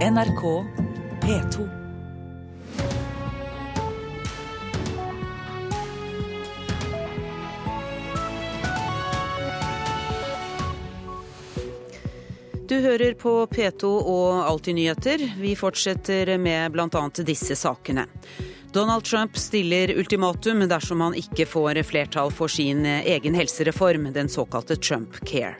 NRK P2. Du hører på P2 og Alltid nyheter. Vi fortsetter med bl.a. disse sakene. Donald Trump stiller ultimatum dersom han ikke får flertall for sin egen helsereform, den såkalte Trump Care.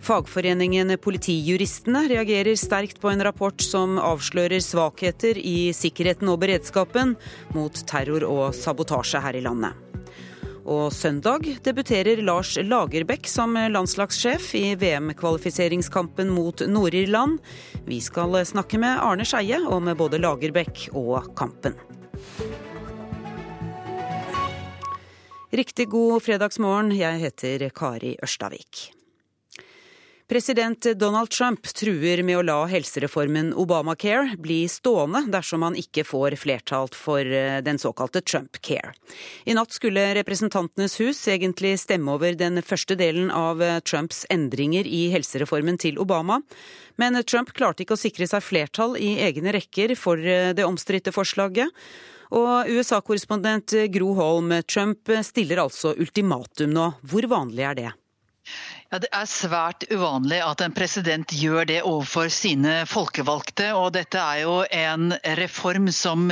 Fagforeningen Politijuristene reagerer sterkt på en rapport som avslører svakheter i sikkerheten og beredskapen mot terror og sabotasje her i landet. Og søndag debuterer Lars Lagerbäck som landslagssjef i VM-kvalifiseringskampen mot Nord-Irland. Vi skal snakke med Arne Skeie om både Lagerbäck og kampen. Riktig god fredagsmorgen. Jeg heter Kari Ørstavik. President Donald Trump truer med å la helsereformen Obamacare bli stående dersom han ikke får flertall for eh, den såkalte Trump Care. I natt skulle Representantenes hus egentlig stemme over den første delen av eh, Trumps endringer i helsereformen til Obama, men Trump klarte ikke å sikre seg flertall i egne rekker for eh, det omstridte forslaget. Og USA-korrespondent Gro Holm, Trump stiller altså ultimatum nå. Hvor vanlig er det? Ja, Det er svært uvanlig at en president gjør det overfor sine folkevalgte. og Dette er jo en reform som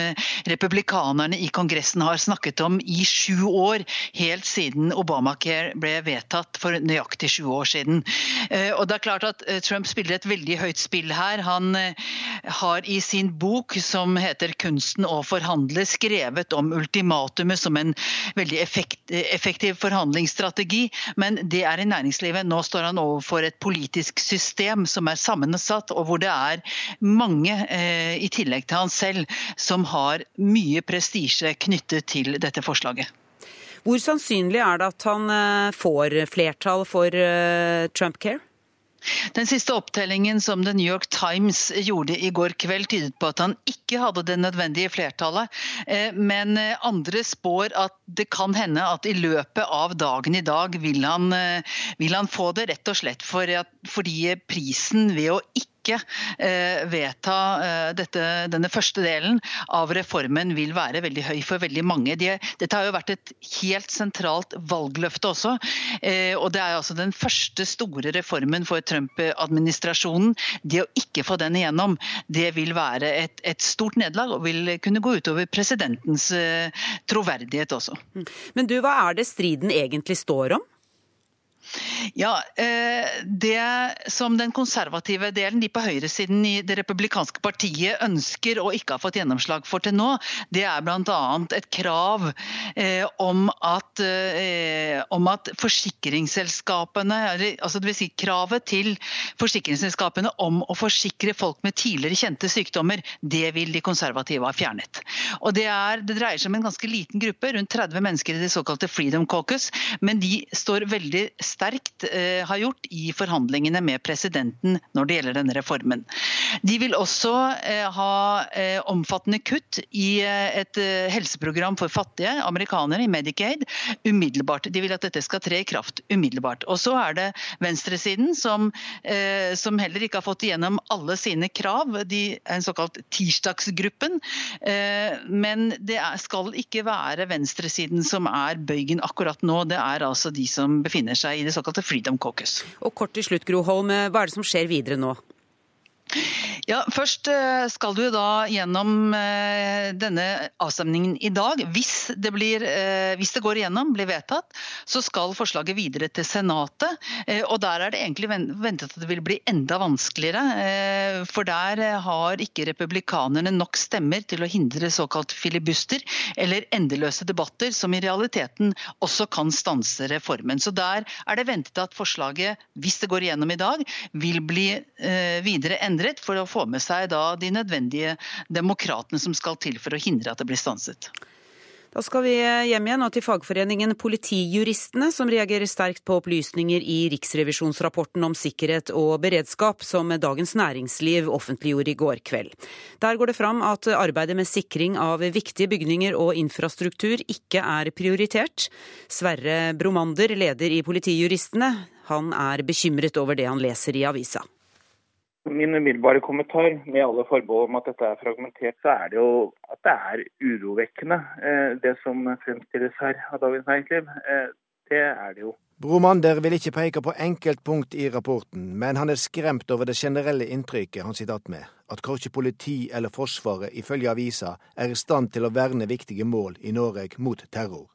republikanerne i Kongressen har snakket om i sju år, helt siden Obamacare ble vedtatt for nøyaktig sju år siden. Eh, og det er klart at eh, Trump spiller et veldig høyt spill her. Han eh, har i sin bok som heter 'Kunsten å forhandle' skrevet om ultimatumet som en veldig effektiv forhandlingsstrategi, men det er i næringslivet nå står han overfor et politisk system som er sammensatt, og hvor det er mange, eh, i tillegg til han selv, som har mye prestisje knyttet til dette forslaget. Hvor sannsynlig er det at han eh, får flertall for eh, Trump Care? Den siste opptellingen som The New York Times gjorde i går kveld, tydet på at han ikke hadde det nødvendige flertallet. Eh, men eh, andre spår at det kan hende at i løpet av dagen i dag vil han, eh, vil han få det, rett og slett fordi prisen ved å ikke ikke eh, vedta eh, dette, denne første delen av reformen vil være veldig høy for veldig mange. De, dette har jo vært et helt sentralt valgløfte også. Eh, og Det er altså den første store reformen for Trump-administrasjonen. Det å ikke få den igjennom, det vil være et, et stort nederlag og vil kunne gå utover presidentens troverdighet også. Men du, hva er det striden egentlig står om? Ja, eh, Det som den konservative delen, de på høyresiden i det republikanske partiet, ønsker og ikke har fått gjennomslag for til nå, det er bl.a. et krav eh, om at, eh, om at forsikringsselskapene altså det vil si Kravet til forsikringsselskapene om å forsikre folk med tidligere kjente sykdommer, det vil de konservative ha fjernet. Og Det, er, det dreier seg om en ganske liten gruppe, rundt 30 mennesker i det såkalte Freedom Caucus, men de står veldig sterkt sterkt eh, har gjort i forhandlingene med presidenten når det gjelder denne reformen. De vil også eh, ha eh, omfattende kutt i et helseprogram for fattige amerikanere i Medicaid umiddelbart. De vil at dette skal tre i kraft umiddelbart. Og så er det venstresiden som, som heller ikke har fått igjennom alle sine krav. De er en såkalt tirsdagsgruppen. Men det skal ikke være venstresiden som er bøygen akkurat nå. Det er altså de som befinner seg i det såkalte Freedom Caucus. Og kort til slutt, Gro Holm, hva er det som skjer videre nå? Ja, Først eh, skal du da gjennom eh, denne avstemningen i dag. Hvis det, blir, eh, hvis det går igjennom, blir vedtatt, så skal forslaget videre til Senatet. Og Der er det egentlig ventet at det vil bli enda vanskeligere. For der har ikke republikanerne nok stemmer til å hindre såkalt filibuster, eller endeløse debatter, som i realiteten også kan stanse reformen. Så der er det ventet at forslaget, hvis det går igjennom i dag, vil bli videre endret for å få få med seg da de nødvendige demokratene som skal til for å hindre at det blir stanset. Da skal vi hjem igjen og til fagforeningen Politijuristene, som reagerer sterkt på opplysninger i riksrevisjonsrapporten om sikkerhet og beredskap som Dagens Næringsliv offentliggjorde i går kveld. Der går det fram at arbeidet med sikring av viktige bygninger og infrastruktur ikke er prioritert. Sverre Bromander, leder i Politijuristene, han er bekymret over det han leser i avisa. Min umiddelbare kommentar, med alle forbehold om at dette er fragmentert, så er det jo at det er urovekkende, eh, det som fremstilles her av Dagens Næringsliv. Eh, det er det jo. Bromander vil ikke peke på enkeltpunkt i rapporten, men han er skremt over det generelle inntrykket han sitter igjen med, at korkje politi eller Forsvaret ifølge avisa er i stand til å verne viktige mål i Norge mot terror.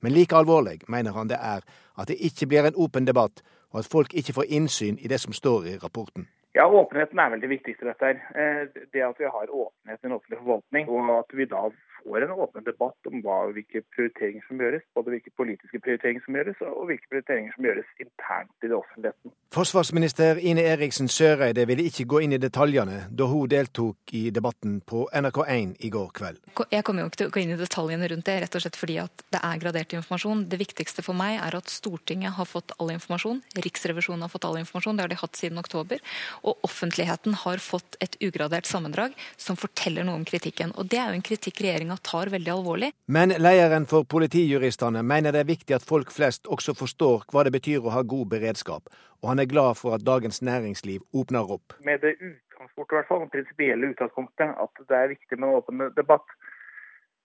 Men like alvorlig mener han det er at det ikke blir en åpen debatt, og at folk ikke får innsyn i det som står i rapporten. Ja, Åpenheten er vel det viktigste. dette her. Eh, det at vi har åpenhet i en offentlige forvaltning, og at vi da får en åpen debatt om hva, hvilke prioriteringer som gjøres. Både hvilke politiske prioriteringer som gjøres, og hvilke prioriteringer som gjøres internt i det offentligheten. Forsvarsminister Ine Eriksen Søreide ville ikke gå inn i detaljene da hun deltok i debatten på NRK1 i går kveld. Jeg kommer jo ikke til å gå inn i detaljene rundt det, rett og slett fordi at det er gradert informasjon. Det viktigste for meg er at Stortinget har fått all informasjon, Riksrevisjonen har fått all informasjon, det har de hatt siden oktober, og offentligheten har fått et ugradert sammendrag som forteller noe om kritikken. Og det er jo en kritikk regjeringa tar veldig alvorlig. Men lederen for Politijuristene mener det er viktig at folk flest også forstår hva det betyr å ha god beredskap, og han er glad for at Dagens Næringsliv åpner opp. Med det utgangspunktet, i hvert fall, det prinsipielle utgangspunktet, at det er viktig med åpen debatt,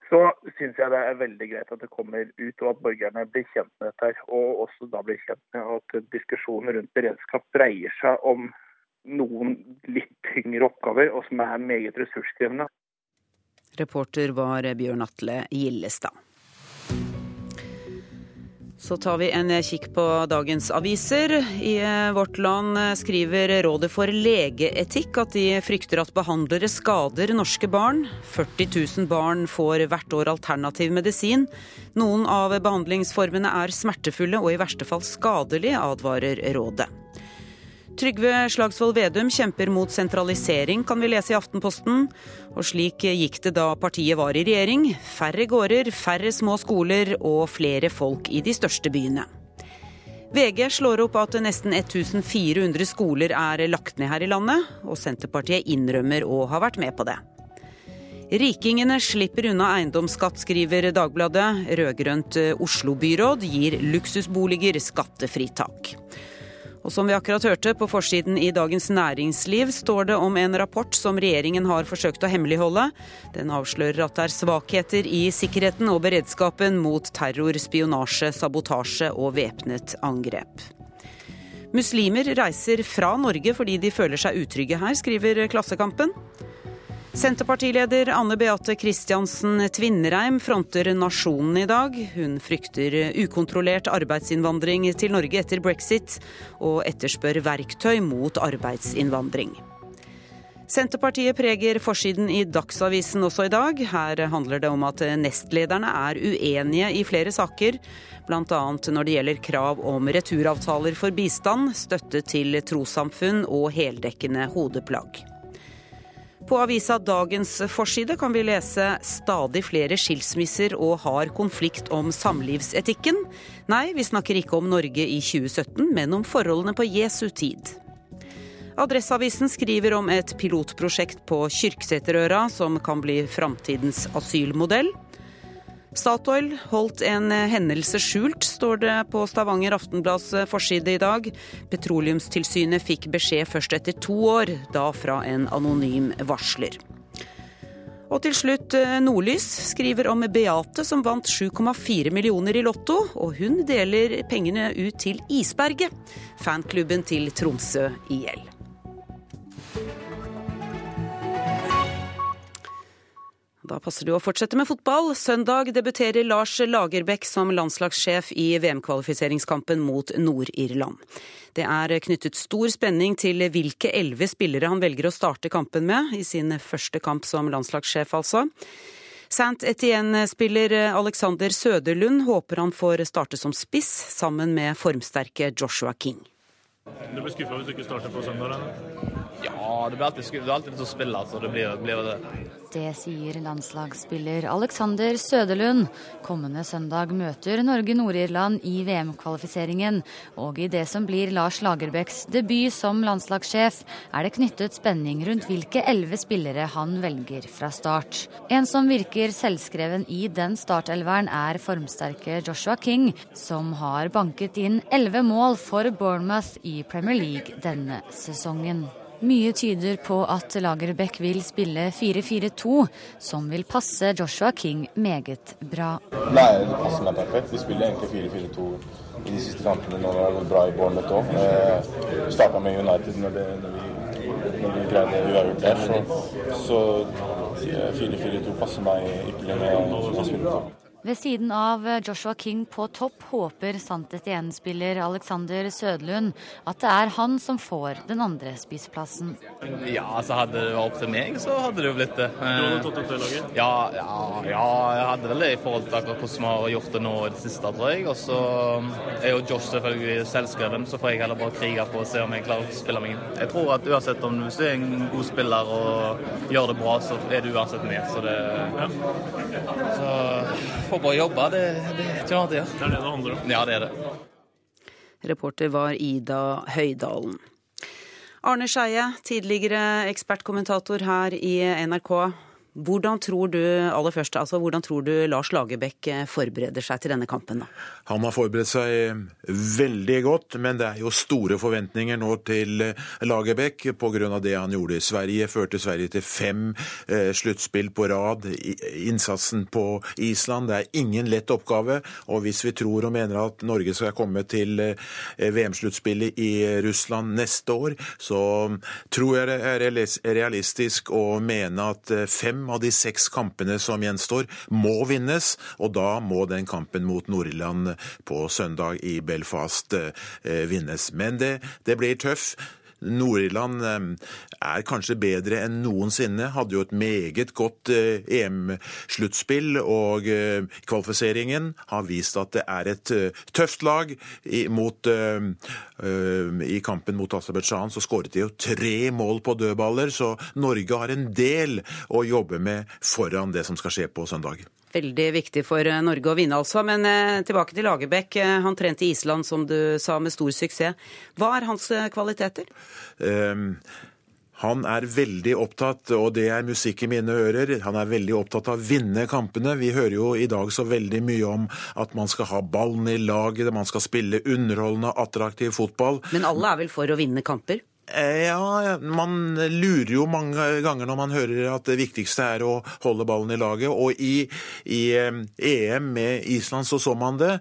så syns jeg det er veldig greit at det kommer ut, og at borgerne blir kjent med dette. her, Og også da blir kjent med at diskusjonen rundt beredskap dreier seg om noen litt tyngre oppgaver, og som er meget ressurskrevende. Reporter var Bjørn Atle Gillestad. Så tar vi en kikk på dagens aviser. I Vårt Land skriver Rådet for legeetikk at de frykter at behandlere skader norske barn. 40 000 barn får hvert år alternativ medisin. Noen av behandlingsformene er smertefulle og i verste fall skadelige, advarer rådet. Trygve Slagsvold Vedum kjemper mot sentralisering, kan vi lese i Aftenposten. Og slik gikk det da partiet var i regjering. Færre gårder, færre små skoler og flere folk i de største byene. VG slår opp at nesten 1400 skoler er lagt ned her i landet, og Senterpartiet innrømmer å ha vært med på det. Rikingene slipper unna eiendomsskatt, skriver Dagbladet. Rød-grønt Oslo-byråd gir luksusboliger skattefritak. Og som vi akkurat hørte, på forsiden i Dagens Næringsliv står det om en rapport som regjeringen har forsøkt å hemmeligholde. Den avslører at det er svakheter i sikkerheten og beredskapen mot terror, spionasje, sabotasje og væpnet angrep. Muslimer reiser fra Norge fordi de føler seg utrygge her, skriver Klassekampen. Senterpartileder Anne Beate Kristiansen Tvinnereim fronter nasjonen i dag. Hun frykter ukontrollert arbeidsinnvandring til Norge etter brexit, og etterspør verktøy mot arbeidsinnvandring. Senterpartiet preger forsiden i Dagsavisen også i dag. Her handler det om at nestlederne er uenige i flere saker, bl.a. når det gjelder krav om returavtaler for bistand, støtte til trossamfunn og heldekkende hodeplagg. På avisa Dagens forside kan vi lese stadig flere skilsmisser og hard konflikt om samlivsetikken. Nei, vi snakker ikke om Norge i 2017, men om forholdene på Jesu tid. Adresseavisen skriver om et pilotprosjekt på Kyrksæterøra som kan bli framtidens asylmodell. Statoil holdt en hendelse skjult, står det på Stavanger Aftenblads forside i dag. Petroleumstilsynet fikk beskjed først etter to år, da fra en anonym varsler. Og til slutt, eh, Nordlys skriver om Beate som vant 7,4 millioner i Lotto, og hun deler pengene ut til Isberget, fanklubben til Tromsø IL. Da passer det å fortsette med fotball. Søndag debuterer Lars Lagerbäck som landslagssjef i VM-kvalifiseringskampen mot Nord-Irland. Det er knyttet stor spenning til hvilke elleve spillere han velger å starte kampen med, i sin første kamp som landslagssjef, altså. St. Etienne-spiller Alexander Søderlund håper han får starte som spiss, sammen med formsterke Joshua King. Du blir skuffa hvis du ikke starter på søndag? Ja, det blir alltid, det blir alltid litt å spille, så det blir, blir det. Det sier landslagsspiller Alexander Søderlund. Kommende søndag møter Norge Nord-Irland i VM-kvalifiseringen. Og i det som blir Lars Lagerbäcks debut som landslagssjef, er det knyttet spenning rundt hvilke elleve spillere han velger fra start. En som virker selvskreven i den startelveren, er formsterke Joshua King, som har banket inn elleve mål for Bournemouth i Premier League denne sesongen. Mye tyder på at Lagerbäck vil spille 4-4-2, som vil passe Joshua King meget bra. Nei, det passer meg perfekt. Vi spiller egentlig 4-4-2 i de siste kampene. Nå har det bra i Bournemouth òg. Eh, Starta med United når, det, når, vi, når vi greide uavgjort der, så, så 4-4-2 passer meg ypperlig med spillet. Ved siden av Joshua King på topp håper Sant Etienne-spiller Alexander Sødlund at det er han som får den andre spiseplassen. Ja, altså Hadde det vært opp til meg, så hadde det jo blitt det. Du hadde tatt opp det laget? Ja, ja, ja, jeg hadde vel det i forhold til akkurat hvordan vi har gjort det nå i det siste, tror jeg. Og så er jo Josh selvfølgelig selvskreven, så får jeg heller bare krige på og se om jeg klarer å spille meg inn. Jeg tror at uansett om du er en god spiller og gjør det bra, så er du uansett med. Så det ja. Så får bare jobbe. Det, det er ikke noe annet å gjøre. Det er det det handler om. Ja, det er det. Reporter var Ida Høydalen. Arne Skeie, tidligere ekspertkommentator her i NRK. Hvordan tror du aller først, altså, hvordan tror du Lars Lagerbäck forbereder seg til denne kampen? da? Han har forberedt seg veldig godt, men det er jo store forventninger nå til Lagerbäck pga. det han gjorde i Sverige. Førte Sverige til fem eh, sluttspill på rad. Innsatsen på Island. Det er ingen lett oppgave. Og hvis vi tror og mener at Norge skal komme til eh, VM-sluttspillet i Russland neste år, så tror jeg det er realistisk å mene at eh, av de seks kampene som gjenstår, må vinnes. Og da må den kampen mot Nord-Irland på søndag i Belfast eh, vinnes. Men det, det blir tøff. Nord-Irland er kanskje bedre enn noensinne. Hadde jo et meget godt EM-sluttspill, og kvalifiseringen har vist at det er et tøft lag. I, mot, I kampen mot Aserbajdsjan så skåret de jo tre mål på dødballer, så Norge har en del å jobbe med foran det som skal skje på søndag. Veldig viktig for Norge å vinne, altså. Men eh, tilbake til Lagerbäck. Han trente i Island, som du sa, med stor suksess. Hva er hans kvaliteter? Um, han er veldig opptatt, og det er musikk i mine ører, han er veldig opptatt av å vinne kampene. Vi hører jo i dag så veldig mye om at man skal ha ballen i laget, man skal spille underholdende, attraktiv fotball. Men alle er vel for å vinne kamper? Ja, man lurer jo mange ganger når man hører at det viktigste er å holde ballen i laget. Og i, i EM med Island så så man det.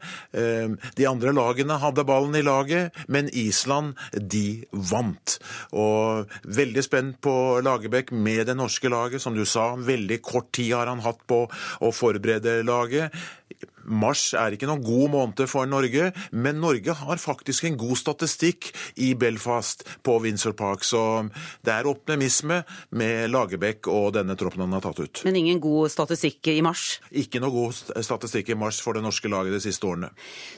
De andre lagene hadde ballen i laget, men Island, de vant. Og veldig spent på Lagerbäck med det norske laget. Som du sa, veldig kort tid har han hatt på å forberede laget. Mars er ikke noen god måned for Norge, men Norge har faktisk en god statistikk i Belfast på Windsor Park, så det er optimisme med Lagerbäck og denne troppen han har tatt ut. Men ingen god statistikk i mars? Ikke noe god statistikk i mars for det norske laget de siste årene.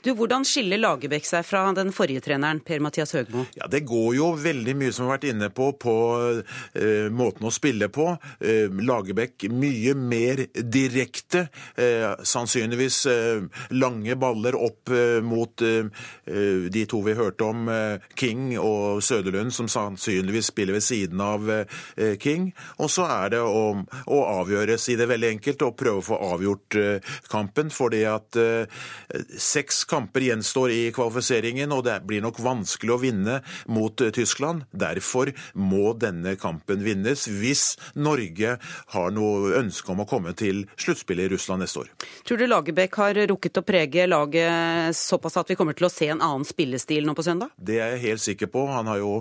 Du, Hvordan skiller Lagerbäck seg fra den forrige treneren, Per-Mathias Høgmo? Ja, Det går jo veldig mye som vi har vært inne på, på uh, måten å spille på. Uh, Lagerbäck mye mer direkte, uh, sannsynligvis lange baller opp mot de to vi hørte om, King og Søderlund, som sannsynligvis spiller ved siden av King. Og så er det å, å avgjøre, si det veldig enkelt, og prøve å få avgjort kampen. Fordi at seks kamper gjenstår i kvalifiseringen, og det blir nok vanskelig å vinne mot Tyskland. Derfor må denne kampen vinnes, hvis Norge har noe ønske om å komme til sluttspillet i Russland neste år. Tror du Lagerbäck har rukket å prege laget såpass at vi kommer til å se en annen spillestil nå på søndag? Det er jeg helt sikker på. Han har jo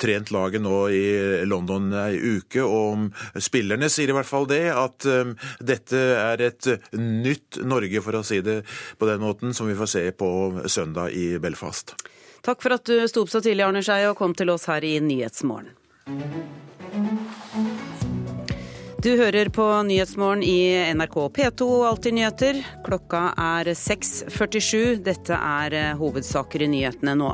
trent laget nå i London ei uke, og spillerne sier i hvert fall det, at um, dette er et nytt Norge, for å si det på den måten, som vi får se på søndag i Belfast. Takk for at du sto opp så tidlig, Arne Skei, og kom til oss her i Nyhetsmorgen. Du hører på Nyhetsmorgen i NRK P2 Alltid nyheter. Klokka er 6.47. Dette er hovedsaker i nyhetene nå.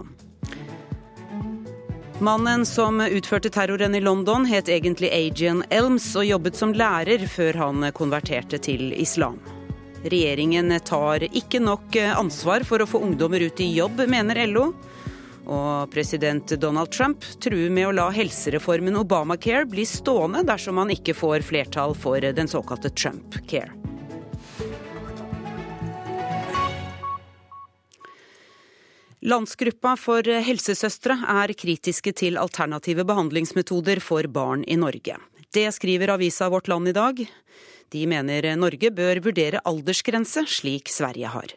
Mannen som utførte terroren i London, het egentlig Agian Elms og jobbet som lærer før han konverterte til islam. Regjeringen tar ikke nok ansvar for å få ungdommer ut i jobb, mener LO. Og president Donald Trump truer med å la helsereformen Obamacare bli stående dersom han ikke får flertall for den såkalte Trump-care. Landsgruppa for helsesøstre er kritiske til alternative behandlingsmetoder for barn i Norge. Det skriver avisa Vårt Land i dag. De mener Norge bør vurdere aldersgrense, slik Sverige har.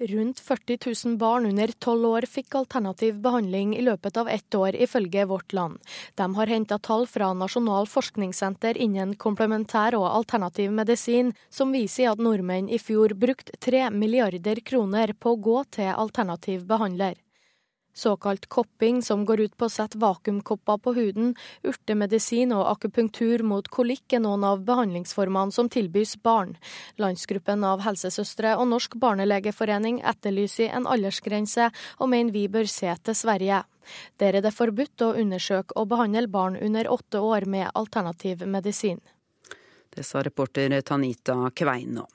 Rundt 40 000 barn under tolv år fikk alternativ behandling i løpet av ett år, ifølge Vårt Land. De har henta tall fra Nasjonal forskningssenter innen komplementær og alternativ medisin, som viser at nordmenn i fjor brukte 3 milliarder kroner på å gå til alternativ behandler. Såkalt kopping, som går ut på å sette vakuumkopper på huden, urtemedisin og akupunktur mot kolikk er noen av behandlingsformene som tilbys barn. Landsgruppen av helsesøstre og Norsk barnelegeforening etterlyser en aldersgrense, og mener vi bør se til Sverige. Der er det forbudt å undersøke og behandle barn under åtte år med alternativ medisin. Det sa reporter Tanita Kveino.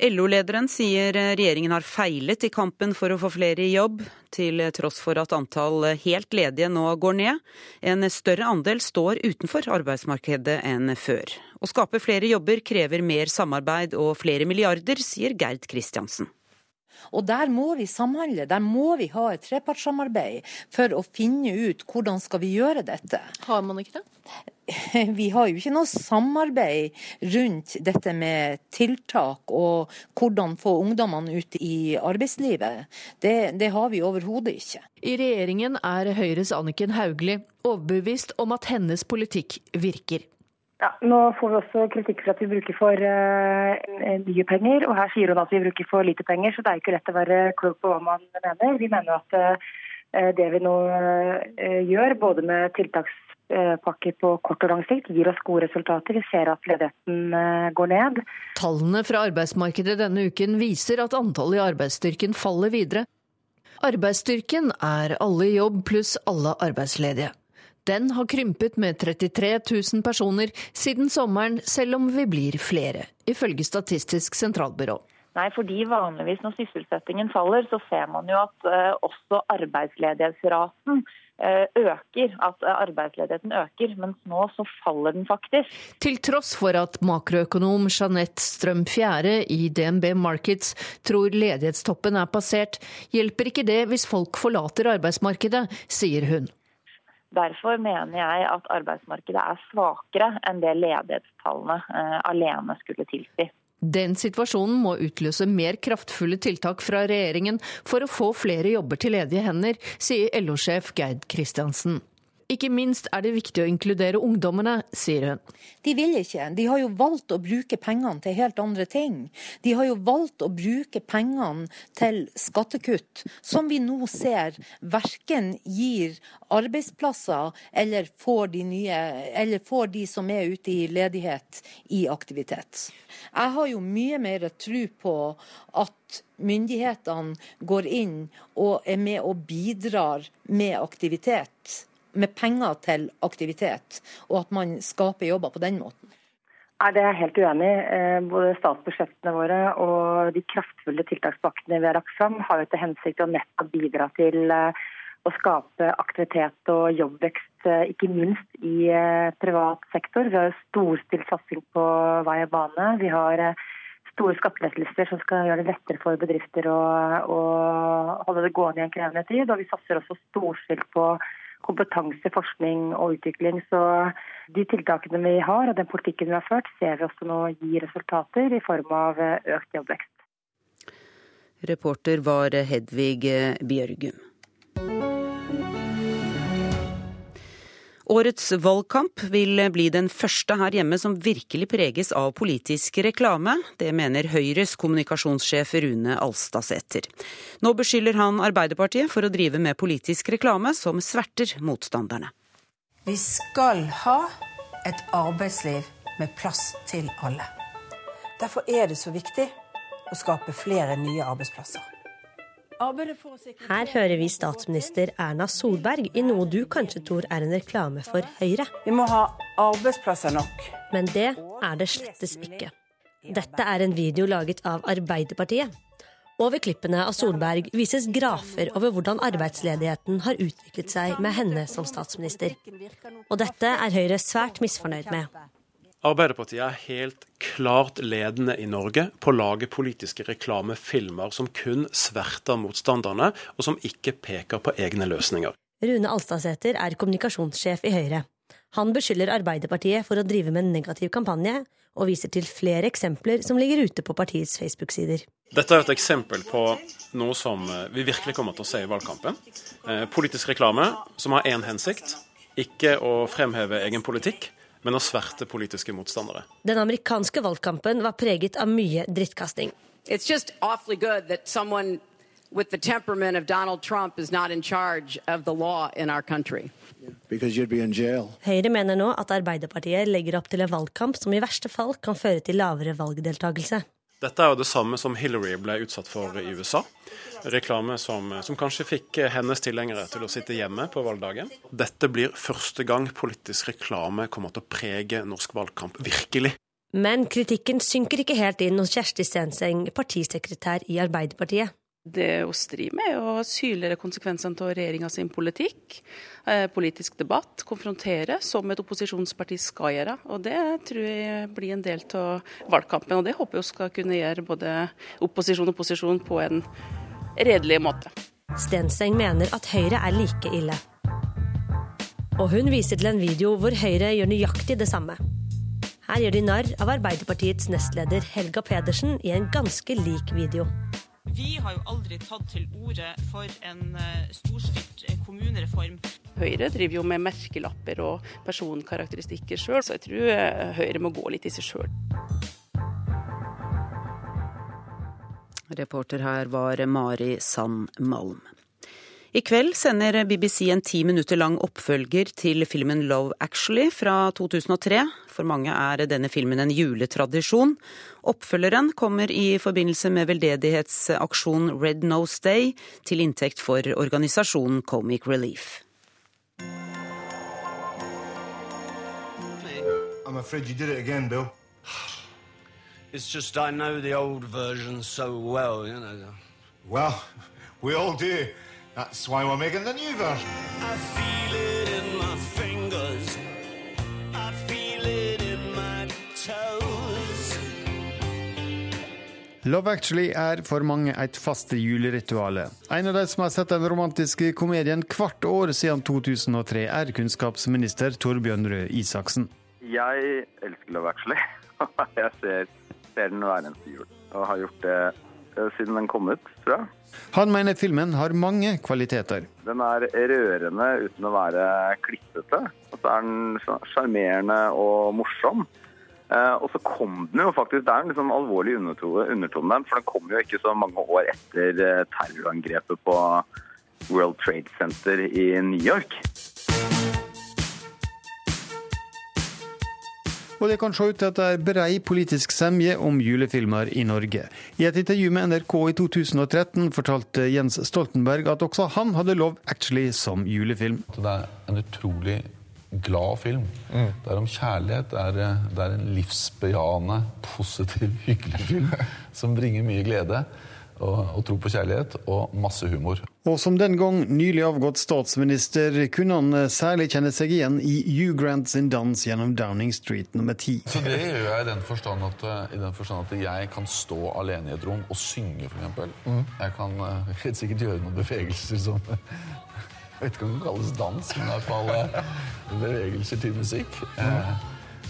LO-lederen sier regjeringen har feilet i kampen for å få flere i jobb, til tross for at antall helt ledige nå går ned. En større andel står utenfor arbeidsmarkedet enn før. Å skape flere jobber krever mer samarbeid og flere milliarder, sier Gerd Kristiansen. Og der må vi samhandle, der må vi ha et trepartssamarbeid for å finne ut hvordan skal vi gjøre dette. Har man ikke det? Vi har jo ikke noe samarbeid rundt dette med tiltak og hvordan få ungdommene ut i arbeidslivet. Det, det har vi overhodet ikke. I regjeringen er Høyres Anniken Hauglie overbevist om at hennes politikk virker. Ja, Nå får vi også kritikk for at vi bruker for uh, mye penger, og her sier hun at vi bruker for lite penger, så det er ikke lett å være klok på hva man mener. Vi mener at uh, det vi nå uh, gjør, både med tiltakspakker på kort og lang sikt, gir oss gode resultater. Vi ser at ledigheten går ned. Tallene fra arbeidsmarkedet denne uken viser at antallet i arbeidsstyrken faller videre. Arbeidsstyrken er alle i jobb pluss alle arbeidsledige. Den har krympet med 33 000 personer siden sommeren, selv om vi blir flere, ifølge Statistisk sentralbyrå. Nei, fordi vanligvis når sysselsettingen faller, så ser man jo at uh, også arbeidsledighetsraten uh, øker. At uh, arbeidsledigheten øker, mens nå så faller den faktisk. Til tross for at makroøkonom Jeanette Strøm Fjære i DNB Markets tror ledighetstoppen er passert, hjelper ikke det hvis folk forlater arbeidsmarkedet, sier hun. Derfor mener jeg at arbeidsmarkedet er svakere enn det ledighetstallene eh, alene skulle tilsi. Den situasjonen må utløse mer kraftfulle tiltak fra regjeringen for å få flere jobber til ledige hender, sier LO-sjef Geid Kristiansen. Ikke minst er det viktig å inkludere ungdommene, sier hun. De vil ikke. De har jo valgt å bruke pengene til helt andre ting. De har jo valgt å bruke pengene til skattekutt, som vi nå ser verken gir arbeidsplasser eller får de, nye, eller får de som er ute i ledighet, i aktivitet. Jeg har jo mye mer tro på at myndighetene går inn og er med og bidrar med aktivitet med penger til aktivitet, og at man skaper jobber på den måten? Nei, Det er jeg helt uenig i. Eh, både statsbudsjettene våre og de kraftfulle tiltakspakkene vi har lagt fram, har jo til hensikt å nettopp bidra til eh, å skape aktivitet og jobbvekst, eh, ikke minst i privat sektor. Vi har storstilt satsing på vei og bane. Vi har store skattelettelser som skal gjøre det lettere for bedrifter å, å holde det gående i en krevende tid. Og vi satser også storstilt på kompetanse, forskning og utvikling. Så de tiltakene vi har og den politikken vi har ført, ser vi også nå gir resultater i form av økt jobbvekst. Reporter var Hedvig Bjørgum. Årets valgkamp vil bli den første her hjemme som virkelig preges av politisk reklame. Det mener Høyres kommunikasjonssjef Rune Alstadsæter. Nå beskylder han Arbeiderpartiet for å drive med politisk reklame som sverter motstanderne. Vi skal ha et arbeidsliv med plass til alle. Derfor er det så viktig å skape flere nye arbeidsplasser. Her hører vi statsminister Erna Solberg i noe du kanskje tror er en reklame for Høyre. Vi må ha arbeidsplasser nok. Men det er det slettes ikke. Dette er en video laget av Arbeiderpartiet. Over klippene av Solberg vises grafer over hvordan arbeidsledigheten har utviklet seg med henne som statsminister. Og dette er Høyre svært misfornøyd med. Arbeiderpartiet er helt klart ledende i Norge på å lage politiske reklamefilmer som kun sverter motstanderne, og som ikke peker på egne løsninger. Rune Alstadsæter er kommunikasjonssjef i Høyre. Han beskylder Arbeiderpartiet for å drive med en negativ kampanje, og viser til flere eksempler som ligger ute på partiets Facebook-sider. Dette er et eksempel på noe som vi virkelig kommer til å se i valgkampen. Eh, politisk reklame som har én hensikt, ikke å fremheve egen politikk, men av sverte politiske motstandere. Den amerikanske valgkampen var preget av mye drittkasting. It's just awfully good that someone with the temperament of Donald Trump is not in charge of the law in our country. Høyre mener nå at Arbeiderpartiet legger opp til en valgkamp som i verste fall kan føre til lavere valgdeltakelse. Dette er jo det samme som Hillary ble utsatt for i USA. Reklame som, som, kanskje fikk hennes tilhengere til å sitte hjemme på valgdagen. Dette blir første gang politisk reklame kommer til å prege norsk valgkamp virkelig. Men kritikken synker ikke helt inn hos Kjersti Stenseng, partisekretær i Arbeiderpartiet. Det å driver med og synliggjøre konsekvensene av regjeringa sin politikk. Eh, politisk debatt. Konfrontere, som et opposisjonsparti skal gjøre. Og det tror jeg blir en del av valgkampen. Og det håper jeg skal kunne gjøre både opposisjon og posisjon på en redelig måte. Stenseng mener at Høyre er like ille. Og hun viser til en video hvor Høyre gjør nøyaktig det samme. Her gjør de narr av Arbeiderpartiets nestleder Helga Pedersen i en ganske lik video. Vi har jo aldri tatt til orde for en eh, storstilt eh, kommunereform. Høyre driver jo med merkelapper og personkarakteristikker sjøl, så jeg tror eh, Høyre må gå litt i seg sjøl. Reporter her var Mari Sand Malm. I kveld sender BBC en ti minutter lang oppfølger til filmen Love Actually fra 2003. For mange er denne filmen en juletradisjon. Oppfølgeren kommer i forbindelse med veldedighetsaksjonen Red Nose Day til inntekt for organisasjonen Comic Relief. I'm afraid you did it again, Bill. It's just I know the old version so well, you know. Well, we all do. That's why we're making the new version. I feel it in my fingers. I feel it in my toes. Love Actually er for mange et fast julerituale. En av de som har sett den romantiske komedien hvert år siden 2003, er kunnskapsminister Torbjørn Røe Isaksen. Jeg elsker Love Actually. Jeg ser, ser den hver eneste jul, og har gjort det siden den kom ut, tror jeg. Han mener filmen har mange kvaliteter. Den er rørende uten å være klippete. Og så er den sjarmerende og morsom. Eh, og så kom den jo faktisk Det er en sånn alvorlig undertone der, for den kom jo ikke så mange år etter eh, terrorangrepet på World Trade Center i New York. Og det kan se ut til at det er brei politisk semje om julefilmer i Norge. I et intervju med NRK i 2013 fortalte Jens Stoltenberg at også han hadde Love Actually som julefilm. Det er en utrolig glad film. Mm. Det er om kjærlighet. Det er, det er en livsbejaende, positiv, hyggelig film som bringer mye glede og, og tro på kjærlighet og masse humor. Og som den gang nylig avgått statsminister kunne han eh, særlig kjenne seg igjen i Hugh Grant sin dans gjennom Downing Street nummer ti. Så det gjør jeg i den forstand at, eh, i den forstand at jeg kan stå alene i et rom og synge, f.eks. Mm. Jeg kan uh, helt sikkert gjøre noen bevegelser som Jeg vet ikke om det kan kalles dans, men i hvert fall bevegelser til musikk. Mm.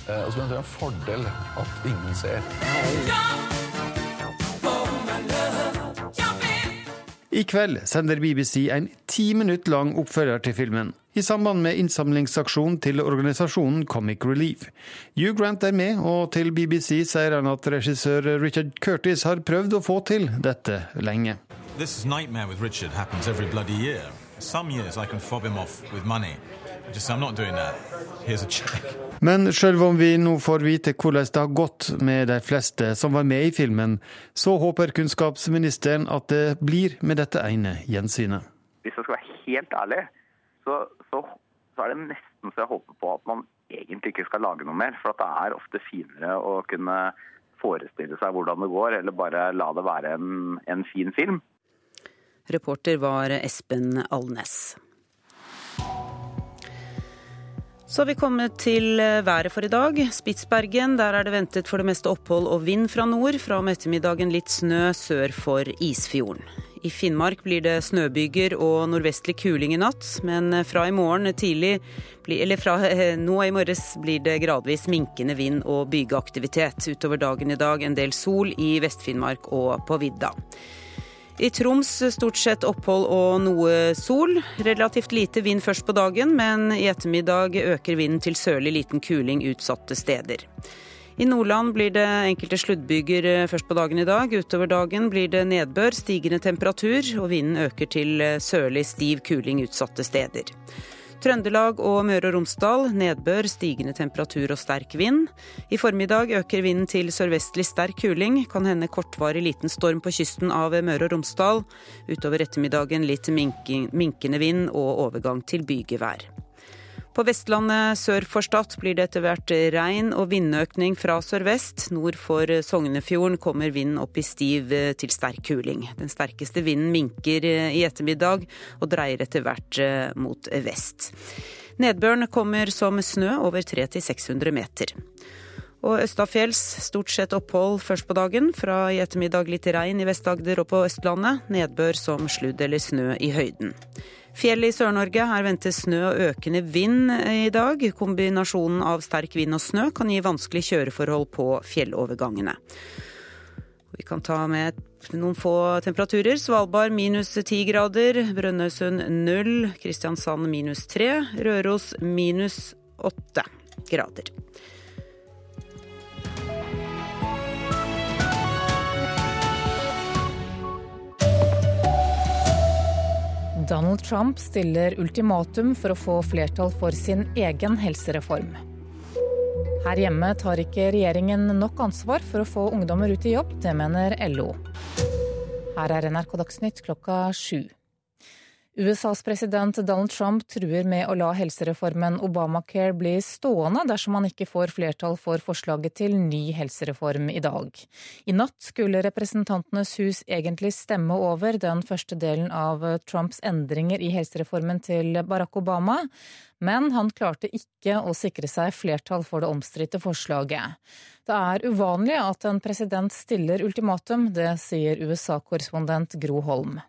Og så mener jeg det er en fordel at ingen ser. I kveld sender BBC en ti minutter lang oppfølger til filmen, i samband med innsamlingsaksjonen til organisasjonen Comic Relief. Hugh Grant er med, og til BBC sier han at regissør Richard Curtis har prøvd å få til dette lenge. This nightmare with Richard happens every bloody year. Some years I can fob him off with money. Just, I'm not doing that. Here's a check. Men selv om vi nå får vite hvordan det har gått med de fleste som var med i filmen, så håper kunnskapsministeren at det blir med dette ene gjensynet. Hvis jeg skal være helt ærlig, så, så, så er det nesten så jeg håper på at man egentlig ikke skal lage noe mer. For det er ofte finere å kunne forestille seg hvordan det går, eller bare la det være en, en fin film. Reporter var Espen Alnes. Så har vi kommet til eh, været for i dag. Spitsbergen, der er det ventet for det meste opphold og vind fra nord. Fra om ettermiddagen litt snø sør for Isfjorden. I Finnmark blir det snøbyger og nordvestlig kuling i natt, men fra i morgen tidlig, eller fra nå i morges blir det gradvis minkende vind og bygeaktivitet. Utover dagen i dag en del sol i Vest-Finnmark og på vidda. I Troms stort sett opphold og noe sol. Relativt lite vind først på dagen, men i ettermiddag øker vinden til sørlig liten kuling utsatte steder. I Nordland blir det enkelte sluddbyger først på dagen i dag. Utover dagen blir det nedbør, stigende temperatur, og vinden øker til sørlig stiv kuling utsatte steder. Trøndelag og Møre og Romsdal nedbør, stigende temperatur og sterk vind. I formiddag øker vinden til sørvestlig sterk kuling. Kan hende kortvarig liten storm på kysten av Møre og Romsdal. Utover ettermiddagen litt minkende vind og overgang til bygevær. På Vestlandet sør for Stad blir det etter hvert regn og vindøkning fra sørvest. Nord for Sognefjorden kommer vinden opp i stiv eh, til sterk kuling. Den sterkeste vinden minker eh, i ettermiddag og dreier etter hvert eh, mot vest. Nedbøren kommer som snø over 300-600 meter. Og østafjells stort sett opphold først på dagen. Fra i ettermiddag litt regn i Vest-Agder og på Østlandet. Nedbør som sludd eller snø i høyden. Fjell i Sør-Norge. Her ventes snø og økende vind i dag. Kombinasjonen av sterk vind og snø kan gi vanskelige kjøreforhold på fjellovergangene. Vi kan ta med noen få temperaturer. Svalbard minus ti grader. Brønnøysund null. Kristiansand minus tre. Røros minus åtte grader. Donald Trump stiller ultimatum for å få flertall for sin egen helsereform. Her hjemme tar ikke regjeringen nok ansvar for å få ungdommer ut i jobb, det mener LO. Her er NRK Dagsnytt klokka sju. USAs president Donald Trump truer med å la helsereformen Obamacare bli stående dersom han ikke får flertall for forslaget til ny helsereform i dag. I natt skulle Representantenes hus egentlig stemme over den første delen av Trumps endringer i helsereformen til Barack Obama, men han klarte ikke å sikre seg flertall for det omstridte forslaget. Det er uvanlig at en president stiller ultimatum, det sier USA-korrespondent Gro Holm.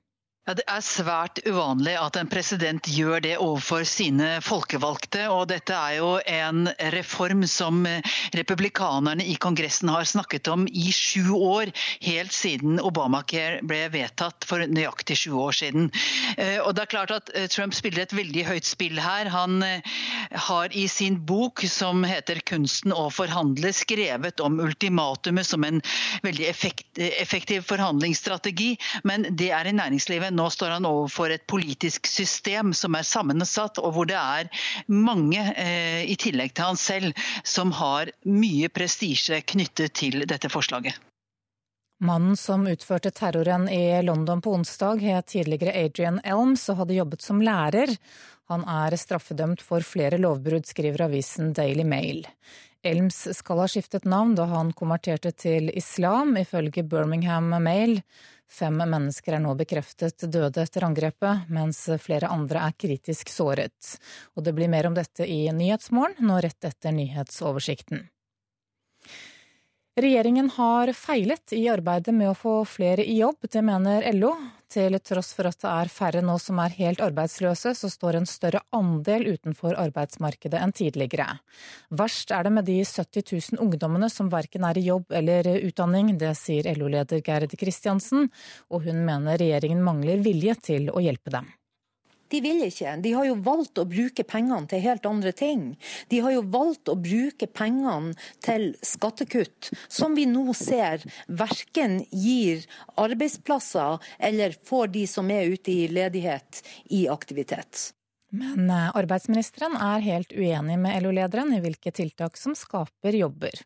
Ja, Det er svært uvanlig at en president gjør det overfor sine folkevalgte. og Dette er jo en reform som republikanerne i Kongressen har snakket om i sju år. Helt siden Obamacare ble vedtatt for nøyaktig sju år siden. Eh, og det er klart at eh, Trump spiller et veldig høyt spill her. Han eh, har i sin bok som heter 'Kunsten å forhandle' skrevet om ultimatumet som en veldig effektiv forhandlingsstrategi, men det er i næringslivet nå står han overfor et politisk system som er sammensatt, og hvor det er mange, eh, i tillegg til han selv, som har mye prestisje knyttet til dette forslaget. Mannen som utførte terroren i London på onsdag, het tidligere Adrian Elms og hadde jobbet som lærer. Han er straffedømt for flere lovbrudd, skriver avisen Daily Mail. Elms skal ha skiftet navn da han konverterte til islam, ifølge Birmingham Mail. Fem mennesker er nå bekreftet døde etter angrepet, mens flere andre er kritisk såret. Og det blir mer om dette i Nyhetsmorgen nå rett etter nyhetsoversikten. Regjeringen har feilet i arbeidet med å få flere i jobb, det mener LO. Til tross for at det er færre nå som er helt arbeidsløse, så står en større andel utenfor arbeidsmarkedet enn tidligere. Verst er det med de 70 000 ungdommene som verken er i jobb eller utdanning. Det sier LO-leder Gerd Kristiansen, og hun mener regjeringen mangler vilje til å hjelpe dem. De vil ikke. De har jo valgt å bruke pengene til helt andre ting. De har jo valgt å bruke pengene til skattekutt, som vi nå ser verken gir arbeidsplasser eller får de som er ute i ledighet, i aktivitet. Men eh, arbeidsministeren er helt uenig med LO-lederen i hvilke tiltak som skaper jobber.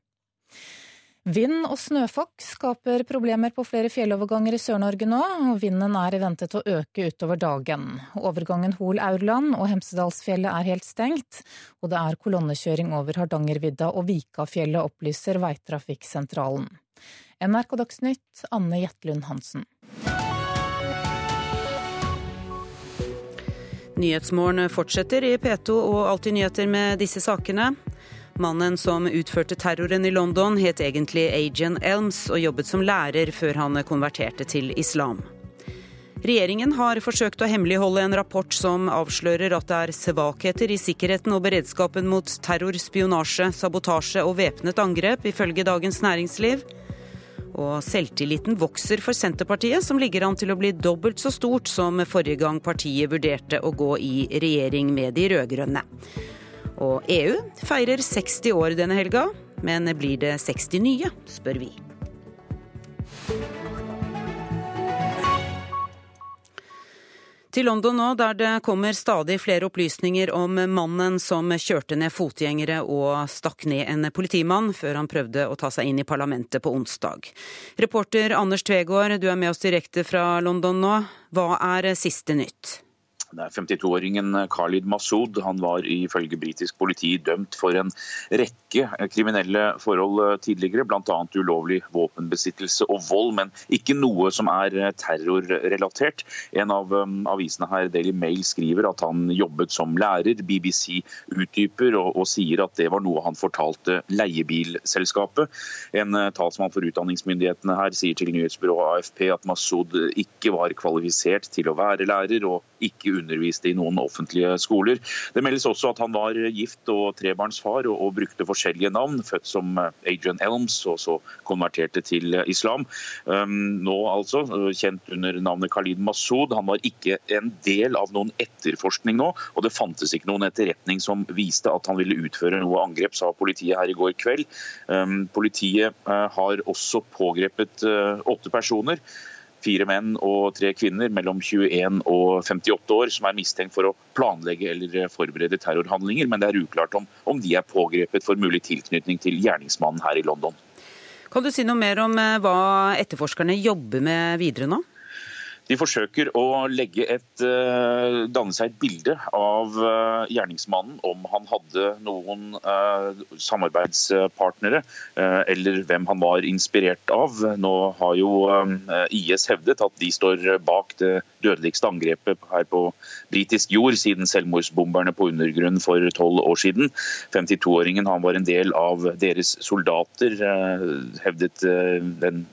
Vind og snøfokk skaper problemer på flere fjelloverganger i Sør-Norge nå, og vinden er ventet å øke utover dagen. Overgangen Hol-Aurland og Hemsedalsfjellet er helt stengt, og det er kolonnekjøring over Hardangervidda og Vikafjellet, opplyser Veitrafikksentralen. NRK Dagsnytt, Anne Jetlund Hansen. Nyhetsmorgen fortsetter i P2 og Alltid nyheter med disse sakene. Mannen som utførte terroren i London, het egentlig Ajan Elms og jobbet som lærer før han konverterte til islam. Regjeringen har forsøkt å hemmeligholde en rapport som avslører at det er svakheter i sikkerheten og beredskapen mot terror, spionasje, sabotasje og væpnet angrep, ifølge Dagens Næringsliv. Og selvtilliten vokser for Senterpartiet, som ligger an til å bli dobbelt så stort som forrige gang partiet vurderte å gå i regjering med de rød-grønne. Og EU feirer 60 år denne helga, men blir det 60 nye, spør vi. Til London nå, der det kommer stadig flere opplysninger om mannen som kjørte ned fotgjengere og stakk ned en politimann før han prøvde å ta seg inn i parlamentet på onsdag. Reporter Anders Tvegård, du er med oss direkte fra London nå. Hva er siste nytt? Det er 52-åringen Khalid Massoud. Han var ifølge britisk politi dømt for en rekke kriminelle forhold tidligere, bl.a. ulovlig våpenbesittelse og vold, men ikke noe som er terrorrelatert. En av avisene her, Daily Mail, skriver at han jobbet som lærer. BBC utdyper og, og sier at det var noe han fortalte leiebilselskapet. En talsmann for utdanningsmyndighetene her sier til nyhetsbyrået AFP at Massoud ikke var kvalifisert til å være lærer, og ikke underviste i noen offentlige skoler. Det meldes også at han var gift og trebarnsfar og, og brukte forskjellige navn. Født som Adrian Elms og så konverterte til islam. Um, nå altså kjent under navnet Khalid Massoud. Han var ikke en del av noen etterforskning nå, og det fantes ikke noen etterretning som viste at han ville utføre noe angrep, sa politiet her i går kveld. Um, politiet har også pågrepet åtte personer fire menn og tre kvinner mellom 21 og 58 år som er mistenkt for å planlegge eller forberede terrorhandlinger, men det er uklart om, om de er pågrepet for mulig tilknytning til gjerningsmannen her i London. Kan du si noe mer om eh, hva etterforskerne jobber med videre nå? De forsøker å et, uh, danne seg et bilde av uh, gjerningsmannen, om han hadde noen uh, samarbeidspartnere, eller hvem han var inspirert av. Nå har jo IS hevdet at de står bak det dødeligste angrepet her på britisk jord siden selvmordsbomberne på undergrunn for tolv år siden. 52-åringen han var en del av deres soldater, hevdet den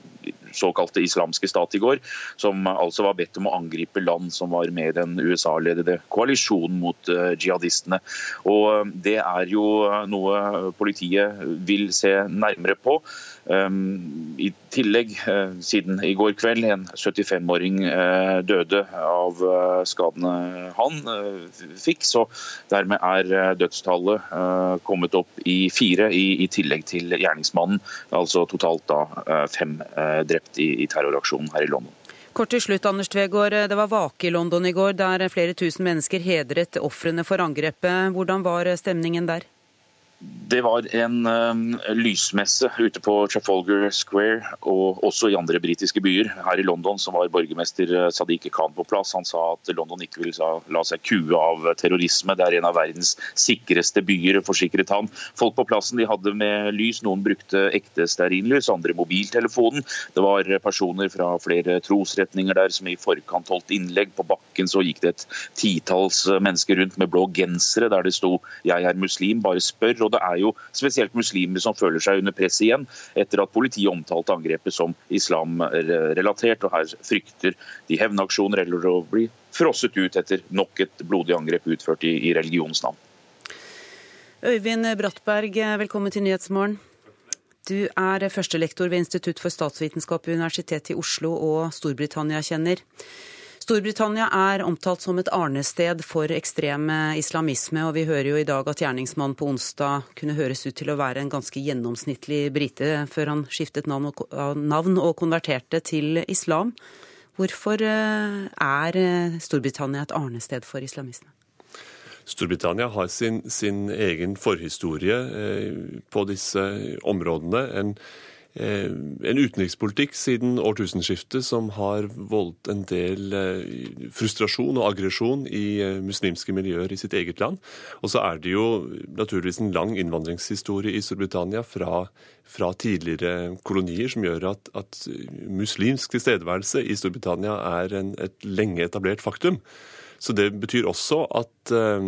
såkalte islamske stat i går, som altså var bedt om å angripe land som var med den USA-ledede koalisjonen mot uh, jihadistene. Og eh, Det er jo noe politiet vil se nærmere på. Um, I tillegg, uh, siden i går kveld, en 75-åring uh, døde av skadene han fikk, så dermed er dødstallet kommet opp i fire, i, tillegg til gjerningsmannen. Altså totalt da fem drept i terroraksjonen her i London. Kort til slutt, Anders Tvegård. Det var vake i London i går, der flere tusen mennesker hedret ofrene for angrepet. Hvordan var stemningen der? Det var en um, lysmesse ute på Trafalgar Square og også i andre britiske byer. Her i London så var borgermester uh, Sadiq Khan på plass. Han sa at London ikke vil la seg kue av terrorisme. Det er en av verdens sikreste byer, forsikret han. Folk på plassen de hadde med lys. Noen brukte ekte stearinlys, andre mobiltelefonen. Det var personer fra flere trosretninger der som i forkant holdt innlegg. På bakken så gikk det et titalls mennesker rundt med blå gensere der det sto 'Jeg er muslim, bare spør'. og det er jo spesielt muslimer som føler seg under press igjen, etter at politiet omtalte angrepet som islamrelatert. og Her frykter de hevnaksjoner eller å bli frosset ut etter nok et blodig angrep utført i, i religionens navn. Øyvind Brattberg, velkommen til Nyhetsmorgen. Du er førstelektor ved Institutt for statsvitenskap ved Universitetet i Oslo og Storbritannia-kjenner. Storbritannia er omtalt som et arnested for ekstrem islamisme, og vi hører jo i dag at gjerningsmannen på onsdag kunne høres ut til å være en ganske gjennomsnittlig brite før han skiftet navn og, konverterte til islam. Hvorfor eh, er eh, Storbritannia et arnested for islamisme? Storbritannia har sin, sin egen forhistorie eh, på disse områdene. En Eh, en utenrikspolitikk siden årtusenskiftet som har voldt en del eh, frustrasjon og aggresjon i eh, muslimske miljøer i sitt eget land. Og så er det jo naturligvis en lang innvandringshistorie i Storbritannia fra, fra tidligere kolonier som gjør at, at muslimsk tilstedeværelse i Storbritannia er en, et lenge etablert faktum. Så det betyr også at eh,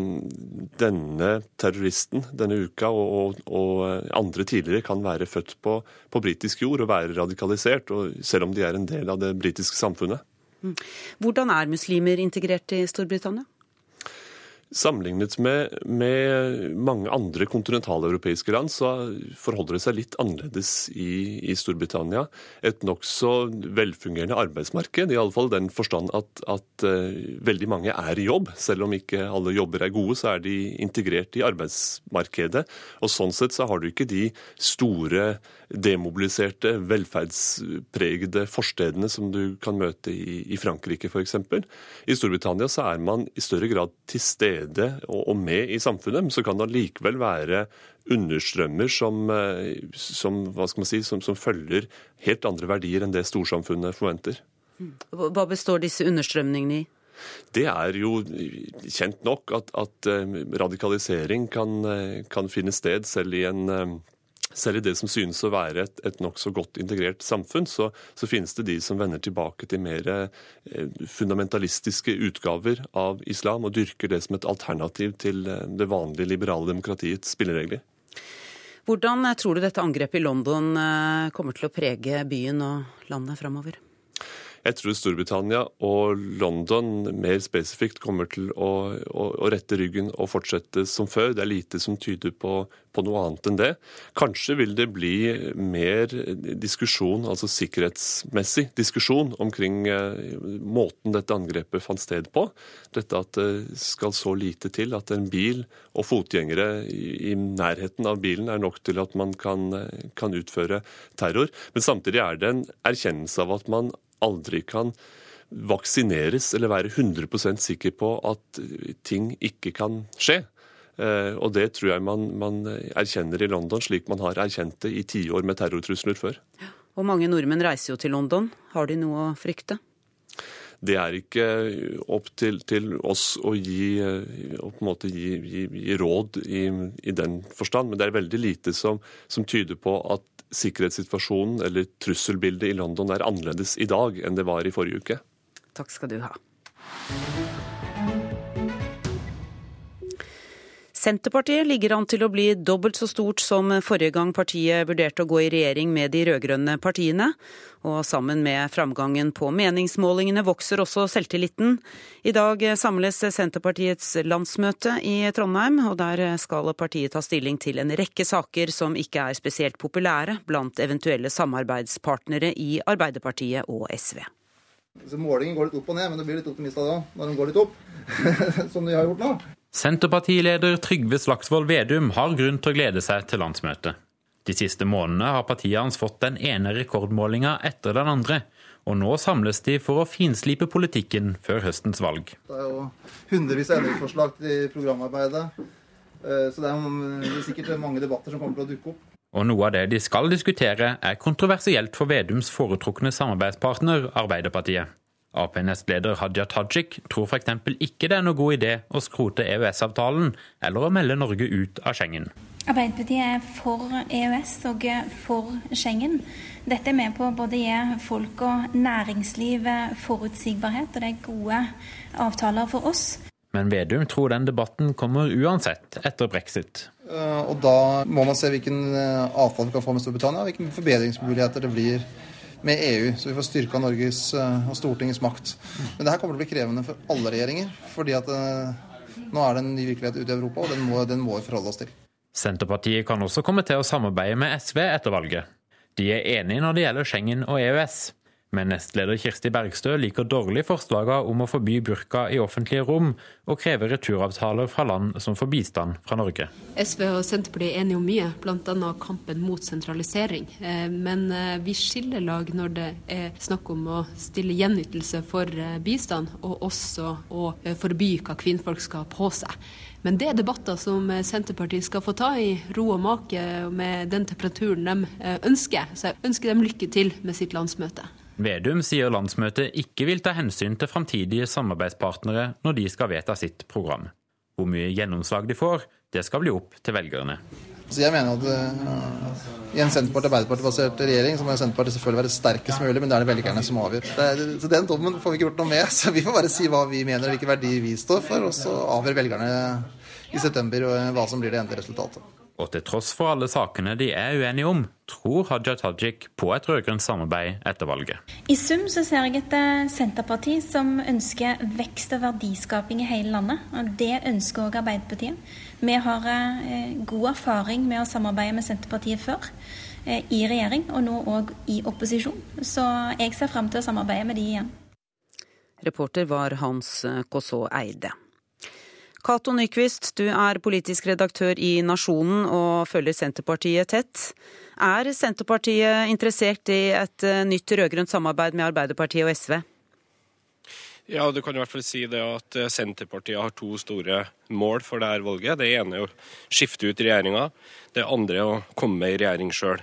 denne terroristen denne uka og, og, og andre tidligere kan være født på, på britisk jord og være radikalisert, og selv om de er en del av det britiske samfunnet. Mm. Hvordan er muslimer integrert i Storbritannia? Sammenlignet med, med, mange andre kontinentaleuropeiske land, så forholder det seg litt annerledes i, i Storbritannia. Et nokså velfungerende arbeidsmarked, i alle fall den forstand at, at uh, veldig mange er i jobb. Selv om ikke alle jobber er gode, så er de integrert i arbeidsmarkedet. Og sånn sett så har du ikke de store demobiliserte, velferdspregede forstedene som du kan møte i, i Frankrike f.eks. I Storbritannia så er man i større grad til stede stede og med i samfunnet, men så kan det allikevel være understrømmer som, eh, som, si, som, som følger helt andre verdier enn det storsamfunnet forventer. Hva består disse understrømningene i? Det er jo kjent nok at, at eh, radikalisering kan, eh, kan, finne sted selv i en selv i det som synes å være et, et nokså godt integrert samfunn, så, så, finnes det de som vender tilbake til mer eh, fundamentalistiske utgaver av islam, og dyrker det som et alternativ til eh, det vanlige liberale demokratiets spilleregler. Hvordan eh, tror du dette angrepet i London kommer til å prege byen og landet framover? Jeg tror Storbritannia og London mer spesifikt kommer til å, å, å, rette ryggen og fortsette som før. Det er lite som tyder på, på, noe annet enn det. Kanskje vil det bli mer diskusjon, altså sikkerhetsmessig diskusjon, omkring eh, måten dette angrepet fant sted på. Dette at det skal så lite til at en bil og fotgjengere i, nærheten av bilen er nok til at man kan, kan utføre terror. Men samtidig er det en erkjennelse av at man aldri kan vaksineres eller være 100% sikker på at ting ikke kan skje. Eh, og det tror jeg man, man erkjenner i London, slik man har erkjent det i tiår med terrortrusler før. Og mange nordmenn reiser jo til London. Har de noe å frykte? Det er ikke opp til, til oss å gi, å gi, gi, gi råd i, i, den forstand, men det er veldig lite som, som tyder på at sikkerhetssituasjonen eller trusselbildet i London er annerledes i dag enn det var i forrige uke. Takk skal du ha. Senterpartiet ligger an til å bli dobbelt så stort som forrige gang partiet vurderte å gå i regjering med de rød-grønne partiene. Og sammen med framgangen på meningsmålingene vokser også selvtilliten. I dag samles Senterpartiets landsmøte i Trondheim, og der skal partiet ta stilling til en rekke saker som ikke er spesielt populære blant eventuelle samarbeidspartnere i Arbeiderpartiet og SV. Så Målingen går litt opp og ned, men det blir litt optimist da, når den går litt opp, som de har gjort nå. Senterpartileder Trygve Slagsvold Vedum har grunn til å glede seg til landsmøtet. De siste månedene har partiet hans fått den ene rekordmålinga etter den andre, og nå samles de for å finslipe politikken før høstens valg. Det er jo hundrevis av endringsforslag til programarbeidet, eh, så det er sikkert mange debatter som kommer til å dukke opp. Og noe av det de skal diskutere, er kontroversielt for Vedums foretrukne samarbeidspartner Arbeiderpartiet. Ap-nestleder Hadia Tajik tror f.eks. ikke det er noe god idé å skrote EØS-avtalen eller å melde Norge ut av Schengen. Arbeiderpartiet er for EØS og for Schengen. Dette er med på å både gi folk og næringsliv forutsigbarhet, og det er gode avtaler for oss. Men Vedum tror den debatten kommer uansett etter brexit. Eh, og da må man se hvilken eh, avtale vi kan få med Storbritannia, hvilke forbedringsmuligheter det blir med EU, så vi får styrka Norges eh, og Stortingets makt. Men det her kommer til å bli krevende for alle regjeringer. fordi at eh, nå er det en ny virkelighet ute i Europa, og den må, den må vi forholde oss til. Senterpartiet kan også komme til å samarbeide med SV etter valget. De er enige når det gjelder Schengen og EØS. Men nestleder Kirsti Bergstø liker dårlig forslagene om å forby burka i offentlige rom, og krever returavtaler fra land som får bistand fra Norge. SV og Senterpartiet er enige om mye, bl.a. kampen mot sentralisering. Eh, men eh, vi skiller lag når det er snakk om å stille gjenytelse for eh, bistand, og også å forby hva kvinnfolk skal ha på seg. Men det er debatter som Senterpartiet skal få ta i ro og make med den temperaturen de ønsker. Så jeg ønsker dem lykke til med sitt landsmøte. Vedum sier landsmøtet ikke vil ta hensyn til framtidige samarbeidspartnere når de skal vedta sitt program. Hvor mye gjennomslag de får, det skal bli opp til velgerne. Så jeg mener at uh, i en Senterparti-Arbeiderparti-basert regjering så må Senterpartiet selvfølgelig være sterkest mulig, men det er det velgerne som avgjør. Er, så den dommen får vi ikke gjort noe med. Så vi får bare si hva vi mener, og hvilke verdier vi står for, og så avgjør velgerne i september hva som blir det endelige resultatet. Og til tross for alle sakene de er uenige om, tror Haja Tajik på et rød-grønt samarbeid etter valget. I sum så ser jeg et eh, Senterparti som ønsker vekst og verdiskaping i hele landet. Og det ønsker òg Arbeiderpartiet. Vi har eh, god erfaring med å samarbeide med Senterpartiet før. Eh, I regjering, og nå òg i opposisjon. Så jeg ser fram til å samarbeide med de igjen. Reporter var Hans Kåså Eide. Cato Nyquist, du er politisk redaktør i Nasjonen og følger Senterpartiet tett. Er Senterpartiet interessert i et eh, nytt rød-grønt samarbeid med Arbeiderpartiet og SV? Ja, du kan i hvert fall si det at eh, Senterpartiet har to store mål for dette valget. Det ene er å skifte ut regjeringa, det andre er å komme i regjering sjøl.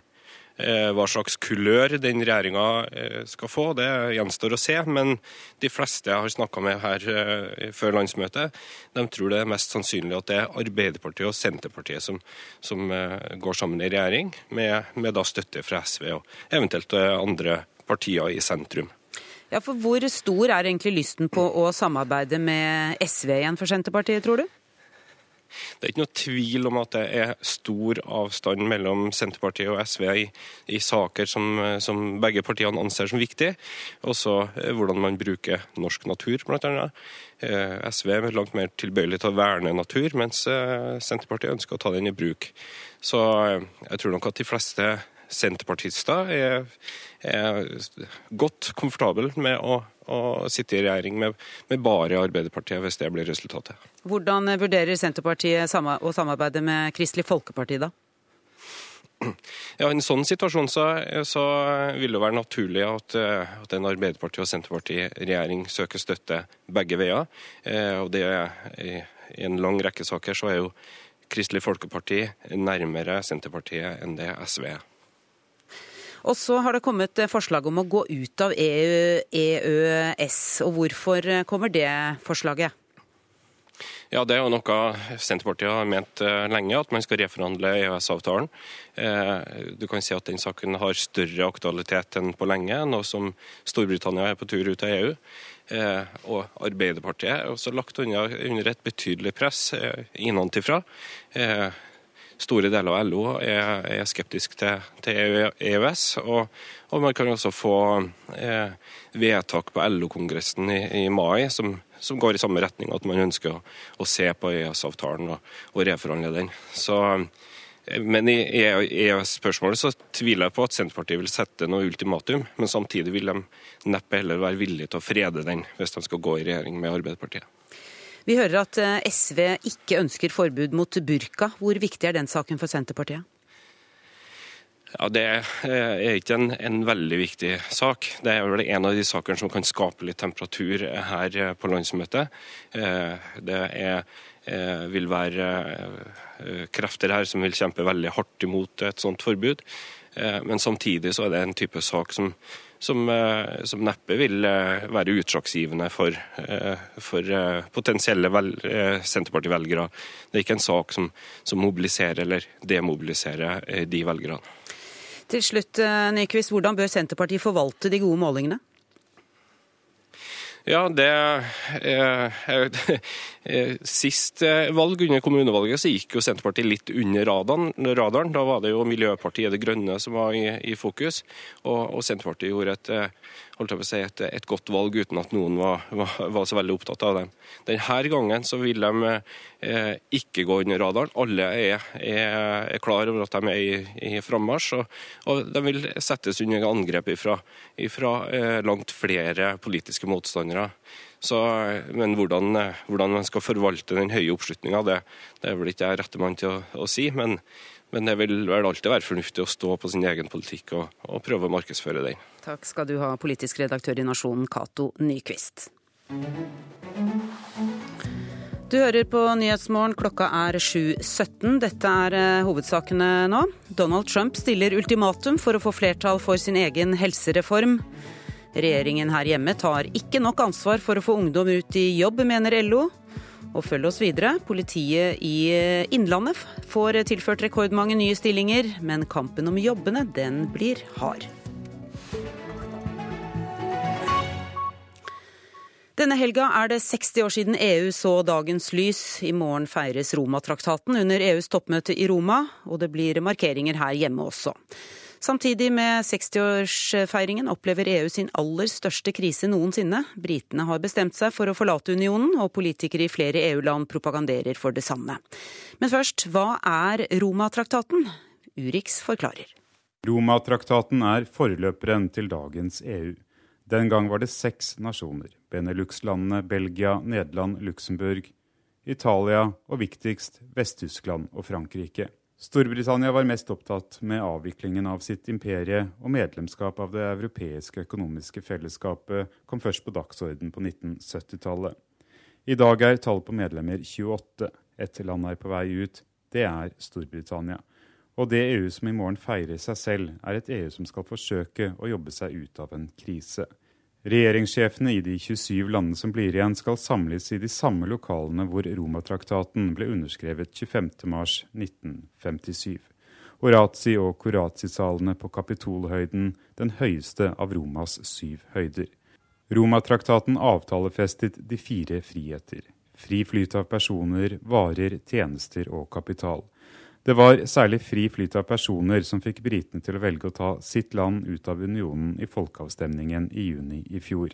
Eh, hva slags kulør den regjeringa eh, skal få, det gjenstår å se. Men de fleste jeg har snakka med her eh, før landsmøtet, de tror det er mest sannsynlig at det er Arbeiderpartiet og Senterpartiet som, som går sammen i regjering, med, med da støtte fra SV og eventuelt andre partier i sentrum. Ja, for Hvor stor er egentlig lysten på å samarbeide med SV igjen for Senterpartiet, tror du? Det er ikke noe tvil om at det er stor avstand mellom Senterpartiet og SV i, i saker som, som, begge partiene anser som viktige. Også eh, hvordan man bruker norsk natur, bl.a. Eh, SV er langt mer tilbøyelig til å verne natur, mens eh, Senterpartiet ønsker å ta den i bruk. Så jeg tror nok at de fleste senterpartister er, er godt komfortable med å å sitte i regjering med, med, bare Arbeiderpartiet, hvis det blir resultatet. Hvordan vurderer Senterpartiet å samarbeide med Kristelig Folkeparti, da? Ja, I en sånn situasjon så, så vil det være naturlig at, at en Arbeiderparti- og Senterparti-regjering søker støtte begge veier. Eh, og det er, I en lang rekke saker så er jo Kristelig Folkeparti nærmere Senterpartiet enn det SV er. Og så har det kommet forslag om å gå ut av EU, EØS. Og hvorfor kommer det forslaget? Ja, Det er jo noe Senterpartiet har ment eh, lenge, at man skal reforhandle EØS-avtalen. Eh, du kan si at den saken har større aktualitet enn på lenge, nå som Storbritannia er på tur ut av EU. Eh, og Arbeiderpartiet er også lagt under et betydelig press innenfra store deler av LO er, er skeptisk til, til, EØS. Og, og, man kan også få eh, vedtak på LO-kongressen i, i, mai som, som, går i samme retning, at man ønsker å, å se på EØS-avtalen og, og reforhandle den. Så, eh, men i EØS-spørsmålet så tviler jeg på at Senterpartiet vil sette noe ultimatum, men samtidig vil de neppe heller være villige til å frede den hvis de skal gå i regjering med Arbeiderpartiet. Vi hører at eh, SV ikke ønsker forbud mot burka. Hvor viktig er den saken for Senterpartiet? Ja, Det er ikke en, en, veldig viktig sak. Det er vel en av de sakene som kan skape litt temperatur her på landsmøtet. Eh, det er, eh, vil være krefter her som vil kjempe veldig hardt imot et sånt forbud. Men samtidig så er det en type sak som som, eh, som neppe vil eh, være utslagsgivende for, eh, for potensielle Senterparti-velgere. Det er ikke en sak som, som mobiliserer eller demobiliserer de velgerne. Til slutt, Nyquist, hvordan bør Senterpartiet forvalte de gode målingene? Ja, det eh, Sist valg, under kommunevalget, så gikk jo Senterpartiet litt under radaren. Da var det jo Miljøpartiet Det Grønne som var i, fokus, og, Senterpartiet gjorde et, å si, et, et godt valg uten at noen var, var, var, så veldig opptatt av dem. Denne gangen så vil de eh, ikke gå under radaren. Alle er, er, er klar over at de er i, i frammarsj, og, og, de vil settes under angrep fra eh, langt flere politiske motstandere. Så, men hvordan, hvordan, man skal forvalte den høye oppslutninga, det, det, er vel ikke jeg rette mann til å, å si. Men, men, det vil vel alltid være fornuftig å stå på sin egen politikk og, og prøve å markedsføre den. Takk skal du ha, politisk redaktør i Nasjonen, Cato Nyquist. Du hører på Nyhetsmorgen, klokka er 7.17. Dette er eh, hovedsakene nå. Donald Trump stiller ultimatum for å få flertall for sin egen helsereform. Regjeringen her hjemme tar ikke nok ansvar for å få ungdom ut i jobb, mener LO. Og følg oss videre. Politiet i Innlandet får tilført rekordmange nye stillinger, men kampen om jobbene, den blir hard. Denne helga er det 60 år siden EU så dagens lys. I morgen feires Romatraktaten under EUs toppmøte i Roma, og det blir markeringer her hjemme også. Samtidig med 60-årsfeiringen opplever EU sin aller største krise noensinne. Britene har bestemt seg for å forlate unionen, og politikere i flere EU-land propaganderer for det samme. Men først, hva er Romatraktaten? Urix forklarer. Romatraktaten er forløperen til dagens EU. Den gang var det seks nasjoner. Benelux-landene Belgia, Nederland, Luxembourg, Italia og viktigst Vest-Tyskland og Frankrike. Storbritannia var mest opptatt med avviklingen av sitt imperie, og medlemskap av det europeiske økonomiske fellesskapet kom først på dagsorden på 1970-tallet. I dag er tallet på medlemmer 28. Et land er på vei ut. Det er Storbritannia. Og det EU som i morgen feirer seg selv, er et EU som skal forsøke å jobbe seg ut av en krise. Regjeringssjefene i de 27 landene som blir igjen, skal samles i de samme lokalene hvor Romatraktaten ble underskrevet 25.3.1957. Orazzi- og Corazzi-salene på Kapitolhøyden, den høyeste av Romas syv høyder. Romatraktaten avtalefestet de fire friheter. Fri flyt av personer, varer, tjenester og kapital. Det var særlig fri flyt av personer som fikk britene til å velge å ta sitt land ut av unionen i folkeavstemningen i juni i fjor.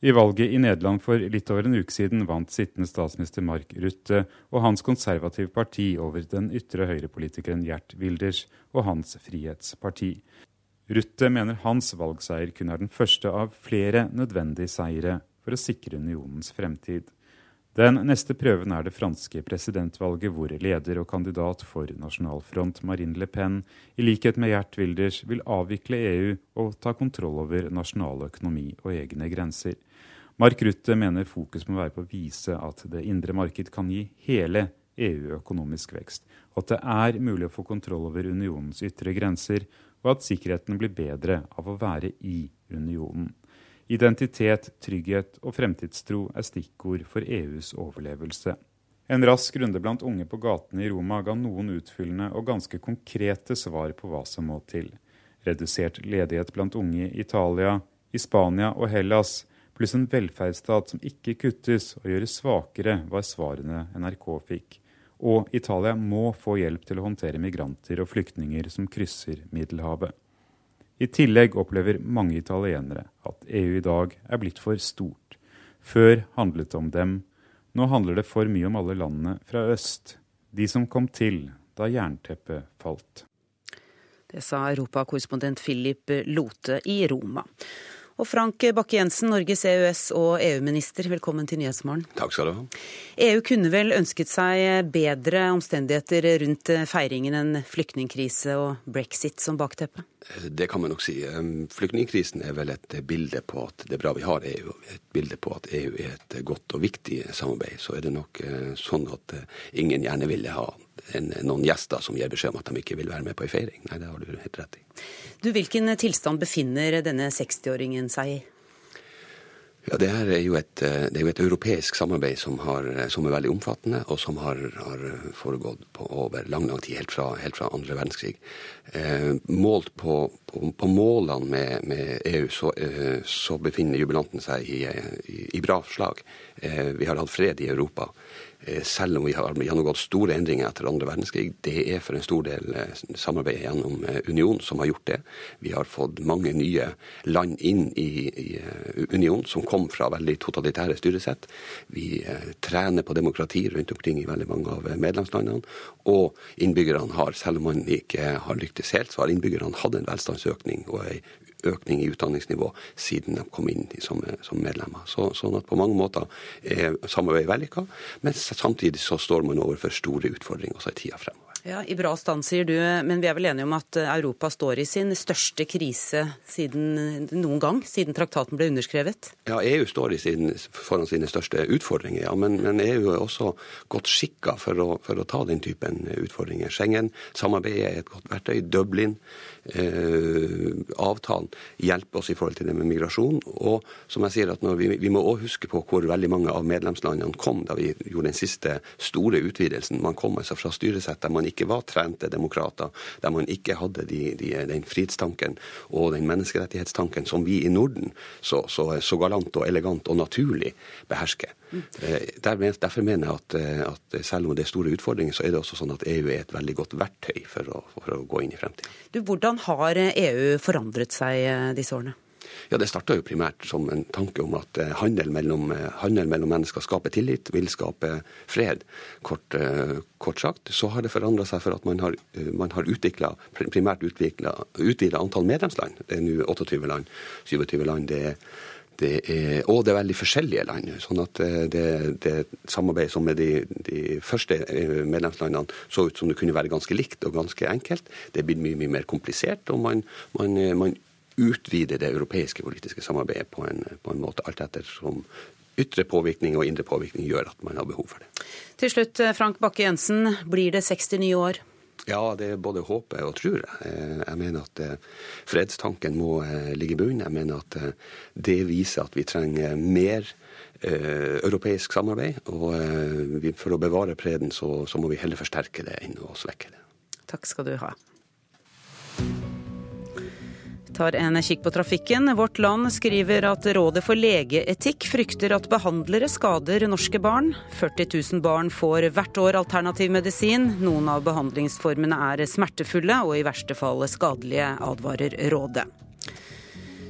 I valget i Nederland for litt over en uke siden vant sittende statsminister Mark Rutte og hans konservative parti over den ytre høyrepolitikeren Gjert Wilders og hans Frihetsparti. Rutte mener hans valgseier kun er den første av flere nødvendige seire for å sikre unionens fremtid. Den neste prøven er det franske presidentvalget, hvor leder og kandidat for Nasjonal Front, Marine Le Pen, i likhet med Gjert Wilders, vil avvikle EU og ta kontroll over nasjonal økonomi og egne grenser. Mark Rutte mener fokus må være på å vise at det indre marked kan gi hele EU økonomisk vekst, og at det er mulig å få kontroll over unionens ytre grenser, og at sikkerheten blir bedre av å være i unionen. Identitet, trygghet og fremtidstro er stikkord for EUs overlevelse. En rask runde blant unge på gatene i Roma ga noen utfyllende og ganske konkrete svar på hva som må til. Redusert ledighet blant unge i Italia, i Spania og Hellas, pluss en velferdsstat som ikke kuttes og gjøres svakere, var svarene NRK fikk. Og Italia må få hjelp til å håndtere migranter og flyktninger som krysser Middelhavet. I tillegg opplever mange italienere at EU i dag er blitt for stort. Før handlet det om dem. Nå handler det for mye om alle landene fra øst. De som kom til da jernteppet falt. Det sa europakorrespondent Philip Lote i Roma. Og Frank Bakke-Jensen, Norges EØS- og EU-minister, velkommen til Nyhetsmorgen. Takk skal du ha. EU kunne vel ønsket seg bedre omstendigheter rundt feiringen enn flyktningkrise og brexit som bakteppe? Det kan man nok si. Flyktningkrisen er vel et bilde på at det er bra vi har EU. Et bilde på at EU er et godt og viktig samarbeid. Så er det nok eh, sånn at eh, ingen gjerne ville ha en, noen gjester som gir beskjed om at de ikke vil være med på ei feiring. Nei, det har du helt rett i. Du, Hvilken tilstand befinner denne 60-åringen seg i? Ja, det er et, det er jo et europeisk samarbeid som, har, som, er veldig omfattende, og som har, har foregått på over lang lang tid, helt fra, helt fra andre verdenskrig. Eh, målt på, på, på, målene med, med EU, så, eh, så, befinner jubilanten seg i, i, i bra slag. Eh, vi har hatt fred i Europa. Eh, selv om vi har gjennomgått store endringer etter andre verdenskrig. Det er for en stor del eh, samarbeidet gjennom eh, union som har gjort det. Vi har fått mange nye land inn i, i union som kom fra veldig totalitære styresett. Vi trener på demokrati rundt omkring i veldig mange av medlemslandene. Og innbyggerne har, selv om man ikke har lyktes helt, så har innbyggerne hatt en velstandsøkning og ei økning i utdanningsnivå siden de kom inn som, som medlemmer. Så, sånn at på mange måter er samarbeidet vellykka, men samtidig så står man overfor store utfordringer også i tida fremover. Ja, I bra stand, sier du, men vi er vel enige om at Europa står i sin største krise siden noen gang, siden traktaten ble underskrevet? Ja, EU står sin, foran sine største utfordringer, ja, men, men EU er også godt skikka for, for, å ta den typen utfordringer. Schengen-samarbeidet er et godt verktøy. Dublin eh, avtalen hjelper oss i forhold til det med migrasjon. Og som jeg sier, at vi, vi, må også huske på hvor veldig mange av medlemslandene kom da vi gjorde den siste store utvidelsen. Man kom altså fra styresett der man ikke var trente demokrater, der man ikke hadde de, de, den frihetstanken og den menneskerettighetstanken som vi i Norden så, så, så galant og elegant og naturlig behersker. Eh, derfor mener jeg at, eh, at, selv om det er store utfordringer, så er det også sånn at EU er et veldig godt verktøy for å, for å gå inn i fremtiden. hvordan har EU forandret seg eh, disse årene? Ja, Det starta primært som en tanke om at handel mellom, handel mellom mennesker skaper tillit, vil skape fred. Kort, kort sagt så har det forandra seg for at man har, man har utviklet, primært utvida antall medlemsland. Det er nå 28 land, 27 land. det er det er, og det er veldig forskjellige land. sånn at eh, det, det samarbeidet som med de, de, første eh, medlemslandene så ut som det kunne være ganske likt og ganske enkelt. Det blitt mye, mye mer komplisert, og man, man, eh, man utvider det europeiske politiske samarbeidet på en, på en måte alt etter som ytre påvirkning og indre påvirkning gjør at man har behov for det. Til slutt, Frank Bakke-Jensen. Blir det 60 nye år? Ja, det både håper og tror jeg. Eh, jeg mener at eh, fredstanken må eh, ligge i bunnen. Jeg mener at det viser at vi trenger mer europeisk samarbeid. Og for å bevare freden så, så må vi heller forsterke det enn å svekke det. Takk skal du ha tar en kikk på trafikken. Vårt Land skriver at Rådet for legeetikk frykter at behandlere skader norske barn. 40 000 barn får hvert år alternativ medisin. Noen av behandlingsformene er smertefulle og i verste fall skadelige, advarer Rådet.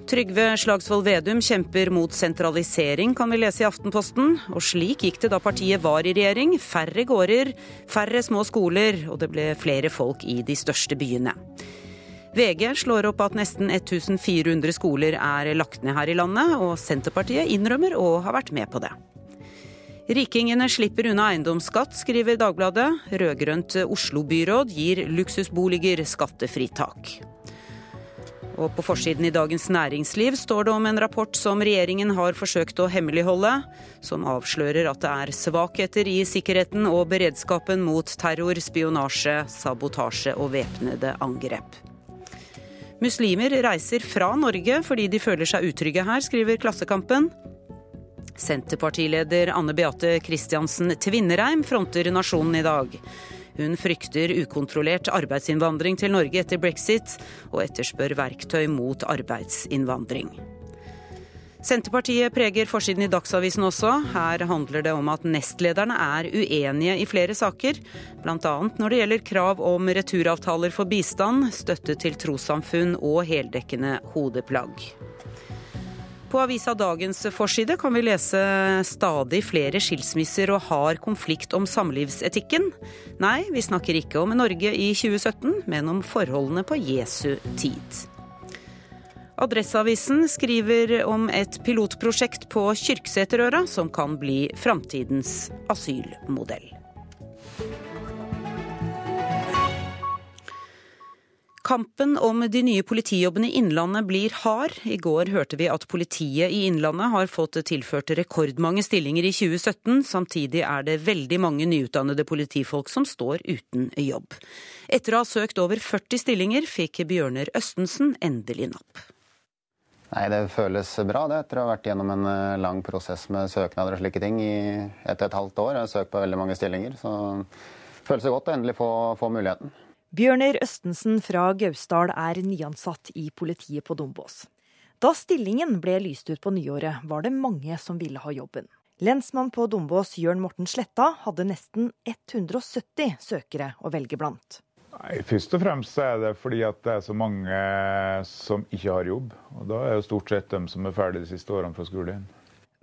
Trygve Slagsvold Vedum kjemper mot sentralisering, kan vi lese i Aftenposten. Og slik gikk det da partiet var i regjering. Færre gårder, færre små skoler, og det ble flere folk i de største byene. VG slår opp at nesten 1400 skoler er lagt ned her i landet, og Senterpartiet innrømmer å ha vært med på det. Rikingene slipper unna eiendomsskatt, skriver Dagbladet. Rød-grønt Oslo-byråd gir luksusboliger skattefritak. Og på forsiden i Dagens Næringsliv står det om en rapport som regjeringen har forsøkt å hemmeligholde, som avslører at det er svakheter i sikkerheten og beredskapen mot terror, spionasje, sabotasje og væpnede angrep. Muslimer reiser fra Norge fordi de føler seg utrygge her, skriver Klassekampen. Senterpartileder Anne Beate Kristiansen Tvinnereim fronter nasjonen i dag. Hun frykter ukontrollert arbeidsinnvandring til Norge etter brexit, og etterspør verktøy mot arbeidsinnvandring. Senterpartiet preger forsiden i Dagsavisen også. Her handler det om at nestlederne er uenige i flere saker, bl.a. når det gjelder krav om returavtaler for bistand, støtte til trossamfunn og heldekkende hodeplagg. På avisa Dagens forside kan vi lese stadig flere skilsmisser og hard konflikt om samlivsetikken. Nei, vi snakker ikke om Norge i 2017, men om forholdene på Jesu tid. Adresseavisen skriver om et pilotprosjekt på Kyrksæterøra som kan bli framtidens asylmodell. Kampen om de nye politijobbene i Innlandet blir hard. I går hørte vi at politiet i Innlandet har fått tilført rekordmange stillinger i 2017. Samtidig er det veldig mange nyutdannede politifolk som står uten jobb. Etter å ha søkt over 40 stillinger, fikk Bjørner Østensen endelig napp. Nei, Det føles bra det, etter å ha vært gjennom en eh, lang prosess med søknader og slike ting i ett et halvt år. Jeg har søkt på veldig mange stillinger, så det føles det godt å endelig få, få muligheten. Bjørner Østensen fra Gausdal er nyansatt i politiet på Dombås. Da stillingen ble lyst ut på nyåret, var det mange som ville ha jobben. Lensmann på Dombås Jørn Morten Sletta hadde nesten 170 søkere å velge blant. Nei, Først og fremst er det fordi at det er så mange som ikke har jobb. Og da er det stort sett dem som er ferdige de siste årene fra skolen.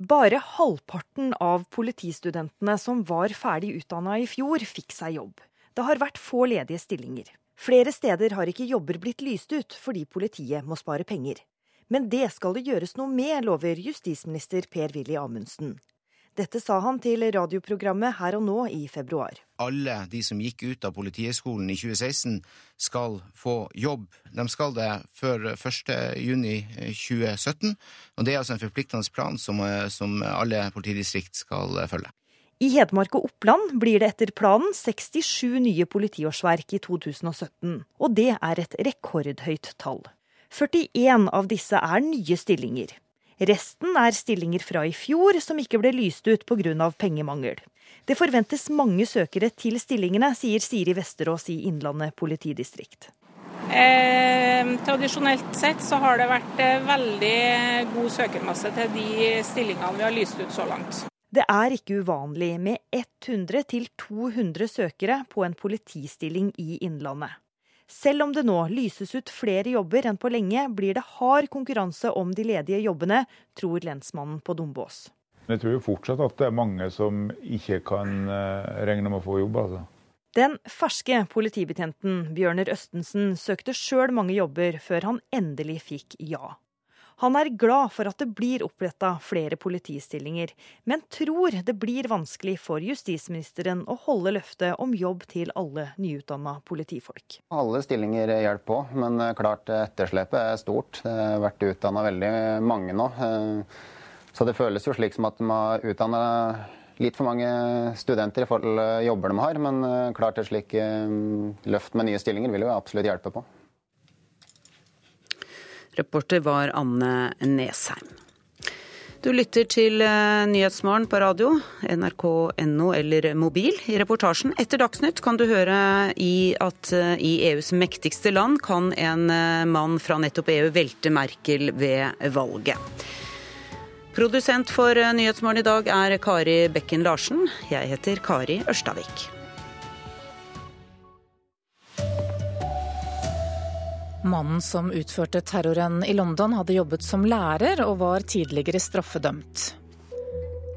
Bare halvparten av politistudentene som var ferdig utdanna i fjor, fikk seg jobb. Det har vært få ledige stillinger. Flere steder har ikke jobber blitt lyst ut fordi politiet må spare penger. Men det skal det gjøres noe med, lover justisminister Per-Willy Amundsen. Dette sa han til radioprogrammet Her og nå i februar. Alle de som gikk ut av Politihøgskolen i 2016 skal få jobb. De skal det før 1.6.2017. Og det er altså en forpliktende plan som, som alle politidistrikt skal følge. I Hedmark og Oppland blir det etter planen 67 nye politiårsverk i 2017, og det er et rekordhøyt tall. 41 av disse er nye stillinger. Resten er stillinger fra i fjor som ikke ble lyst ut pga. pengemangel. Det forventes mange søkere til stillingene, sier Siri Vesterås i Innlandet politidistrikt. Eh, tradisjonelt sett så har det vært eh, veldig god søkermasse til de stillingene vi har lyst ut så langt. Det er ikke uvanlig med 100-200 søkere på en politistilling i Innlandet. Selv om det nå lyses ut flere jobber enn på lenge, blir det hard konkurranse om de ledige jobbene, tror lensmannen på Dombås. Jeg tror fortsatt at det er mange som ikke kan eh, regne med å få jobb. altså. Den ferske politibetjenten Bjørner Østensen søkte sjøl mange jobber før han endelig fikk ja. Han er glad for at det blir oppretta flere politistillinger, men tror det blir vanskelig for justisministeren å holde løftet om jobb til alle nyutdanna politifolk. Alle stillinger hjelper på, men klart etterslepet er stort. Det har vært utdanna veldig mange nå. Så det føles jo slik som at de har utdanna litt for mange studenter i forhold til jobber de har, men klart et slikt løft med nye stillinger vil jo absolutt hjelpe på. Reporter var Anne Nesheim. Du lytter til eh, Nyhetsmorgen på radio, nrk.no eller mobil. I reportasjen etter Dagsnytt kan du høre i at eh, i EUs mektigste land kan en eh, mann fra nettopp EU velte Merkel ved valget. Produsent for Nyhetsmorgen i dag er Kari Bekken Larsen. Jeg heter Kari Ørstavik. Mannen som utførte terroren i London hadde jobbet som lærer og var tidligere straffedømt.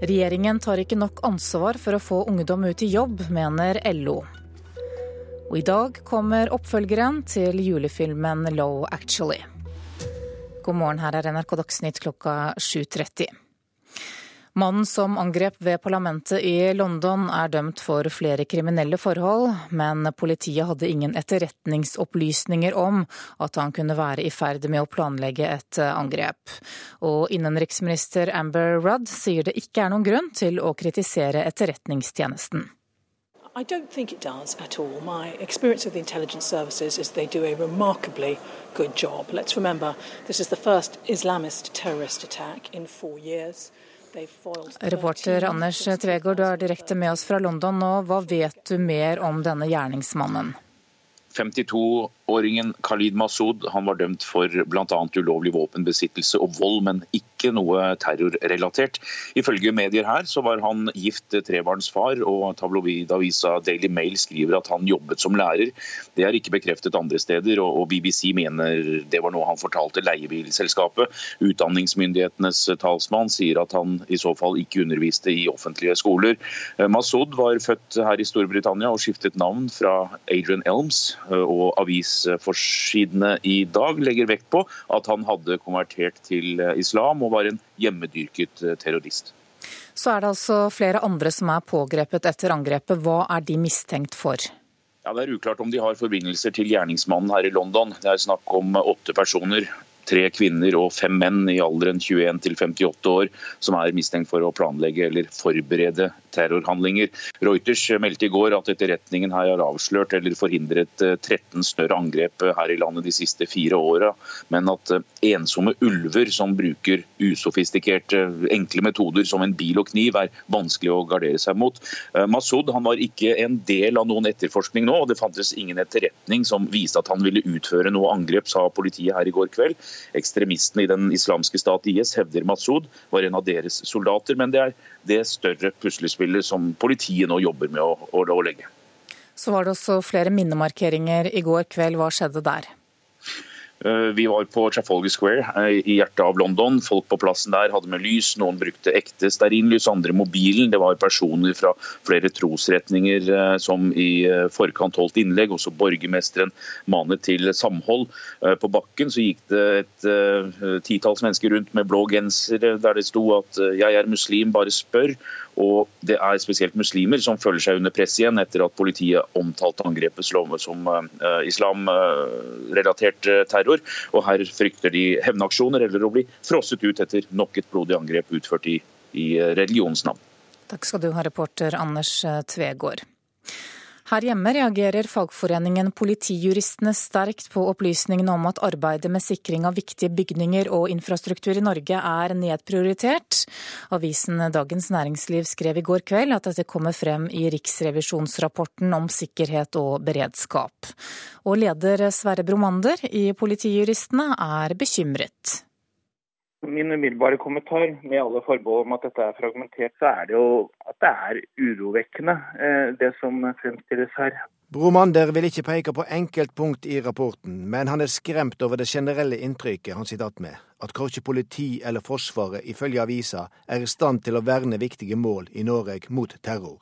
Regjeringen tar ikke nok ansvar for å få ungdom ut i jobb, mener LO. Og i dag kommer oppfølgeren til julefilmen Low Actually. God morgen, her er NRK Dagsnytt klokka 7.30. Mannen som angrep ved parlamentet i London er dømt for flere kriminelle forhold, men politiet hadde ingen etterretningsopplysninger om at han kunne være i ferd med å planlegge et angrep. Og innenriksminister Amber Rudd sier det ikke er noen grunn til å kritisere etterretningstjenesten. I don't think it does at all. My experience of the intelligence services is they do a remarkably good job. Let's remember, this is the first Islamist terrorist attack in four years. Reporter Anders Tvegård, du er direkte med oss fra London nå. Hva vet du mer om denne gjerningsmannen? 52-åringen Khalid Masud han var dømt for bl.a. ulovlig våpenbesittelse og vold, men ikke noe terrorrelatert. Ifølge medier her så var han gift trebarnsfar, og tabloidavisa Daily Mail skriver at han jobbet som lærer. Det er ikke bekreftet andre steder, og BBC mener det var noe han fortalte leiebilselskapet. Utdanningsmyndighetenes talsmann sier at han i så fall ikke underviste i offentlige skoler. Masud var født her i Storbritannia og skiftet navn fra Adrian Elms Eh, og avisforsidene i dag legger vekt på at han hadde konvertert til eh, islam og var en hjemmedyrket eh, terrorist. Så er det altså flere andre som er pågrepet etter angrepet. Hva er de mistenkt for? Ja, Det er uklart om de har forbindelser til gjerningsmannen her i London. Det er snakk om åtte personer tre kvinner og fem menn i alderen 21 til 58 år som er mistenkt for å planlegge eller forberede terrorhandlinger. Reuters meldte i går at etterretningen her har avslørt eller forhindret 13 eh, større angrep her i landet de siste fire åra, men at eh, ensomme ulver som bruker usofistikerte, enkle metoder som en bil og kniv, er vanskelig å gardere seg mot. Eh, Masud han var ikke en del av noen etterforskning nå, og det fantes ingen etterretning som viste at han ville utføre noe angrep, sa politiet her i går kveld. Ekstremistene i den islamske stat IS hevder Masud var en av deres soldater, men det er det større puslespillet som politiet nå jobber med å, å, å legge. Så var det også flere minnemarkeringer i går kveld. Hva skjedde der? Eh, vi var på Trafalgar Square eh, i hjertet av London. Folk på plassen der hadde med lys. Noen brukte ekte stearinlys, andre mobilen. Det var personer fra flere trosretninger eh, som i forkant holdt innlegg. Også borgermesteren manet til samhold. På bakken så gikk det et titalls mennesker rundt med blå gensere der det sto at 'jeg er muslim, bare spør'. Og det er spesielt muslimer som føler seg under press igjen etter at politiet omtalte angrepet som islamrelatert terror terror. Og her frykter de hevnaksjoner eller å bli frosset ut etter nok et blodig angrep utført i, i religionens navn. Takk skal du ha, reporter Anders Tvegård. Her hjemme reagerer fagforeningen Politijuristene sterkt på opplysningene om at arbeidet med sikring av viktige bygninger og infrastruktur i Norge er nedprioritert. Avisen Dagens Næringsliv skrev i går kveld at dette kommer frem i Riksrevisjonsrapporten om sikkerhet og beredskap. Og leder Sverre Bromander i Politijuristene er bekymret. Min umiddelbare kommentar, med alle forbehold om at dette er fragmentert, så er det jo at det er urovekkende, eh, det som fremstilles her. Bromander vil ikke peke på enkeltpunkt i rapporten, men han er skremt over det generelle inntrykket han sitter igjen med, at korkje politi eller Forsvaret ifølge avisa er i stand til å verne viktige mål i Norge mot terror.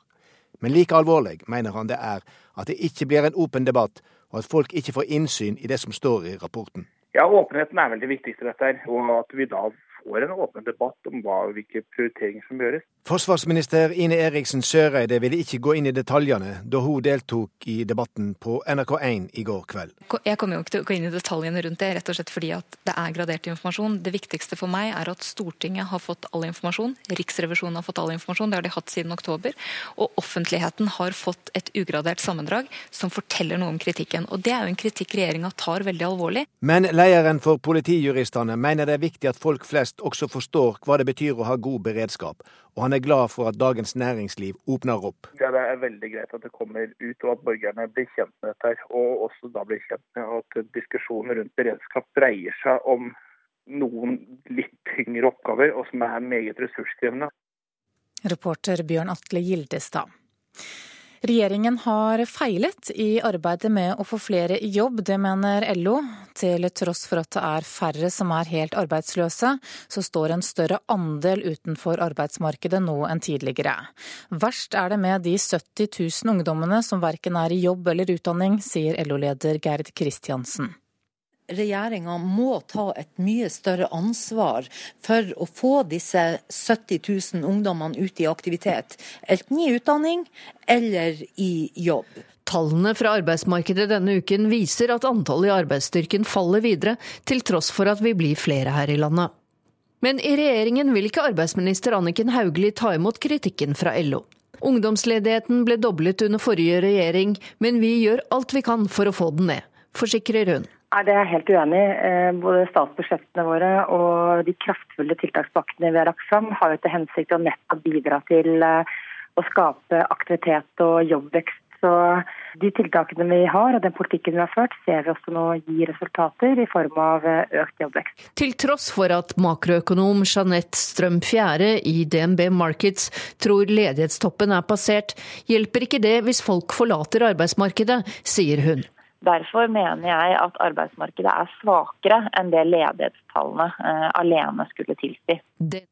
Men like alvorlig mener han det er at det ikke blir en åpen debatt, og at folk ikke får innsyn i det som står i rapporten. Ja, Åpenheten er vel det viktigste dette, her, og at vi da får en åpen debatt om hva, hvilke prioriteringer som gjøres. Forsvarsminister Ine Eriksen Søreide ville ikke gå inn i detaljene da hun deltok i debatten på NRK1 i går kveld. Jeg kommer jo ikke til å gå inn i detaljene rundt det, rett og slett fordi at det er gradert informasjon. Det viktigste for meg er at Stortinget har fått all informasjon, Riksrevisjonen har fått all informasjon, det har de hatt siden oktober, og offentligheten har fått et ugradert sammendrag som forteller noe om kritikken. Og Det er jo en kritikk regjeringa tar veldig alvorlig. Men lederen for Politijuristene mener det er viktig at folk flest også forstår hva det betyr å ha god beredskap og han er glad for at Dagens Næringsliv åpner opp. Ja, det er veldig greit at det kommer ut, og at borgerne blir kjent med dette. Og også da blir kjent med at diskusjonen rundt beredskap dreier seg om noen litt tyngre oppgaver, og som er meget ressurskrevende. Reporter Bjørn Atle Gildestad. Regjeringen har feilet i arbeidet med å få flere i jobb, det mener LO. Til tross for at det er færre som er helt arbeidsløse, så står en større andel utenfor arbeidsmarkedet nå enn tidligere. Verst er det med de 70 000 ungdommene som verken er i jobb eller utdanning, sier LO-leder Gerd Kristiansen regjeringa må ta et mye større ansvar for å få disse 70 000 ungdommene ut i aktivitet, enten i utdanning eller i jobb. Tallene fra arbeidsmarkedet denne uken viser at antallet i arbeidsstyrken faller videre, til tross for at vi blir flere her i landet. Men i regjeringen vil ikke arbeidsminister Anniken Hauglie ta imot kritikken fra LO. Ungdomsledigheten ble doblet under forrige regjering, men vi gjør alt vi kan for å få den ned, forsikrer hun. Nei, Det er jeg helt uenig i. Eh, både statsbudsjettene våre og de kraftfulle tiltakspakkene vi har lagt fram, har jo til hensikt å nettopp bidra til eh, å skape aktivitet og jobbvekst. Så De tiltakene vi har og den politikken vi har ført, ser vi også nå gir resultater i form av eh, økt jobbvekst. Til tross for at makroøkonom Jeanette Strøm Fjære i DNB Markets tror ledighetstoppen er passert, hjelper ikke det hvis folk forlater arbeidsmarkedet, sier hun. Derfor mener jeg at arbeidsmarkedet er svakere enn det ledighetstallene eh, alene skulle tilsi. Det...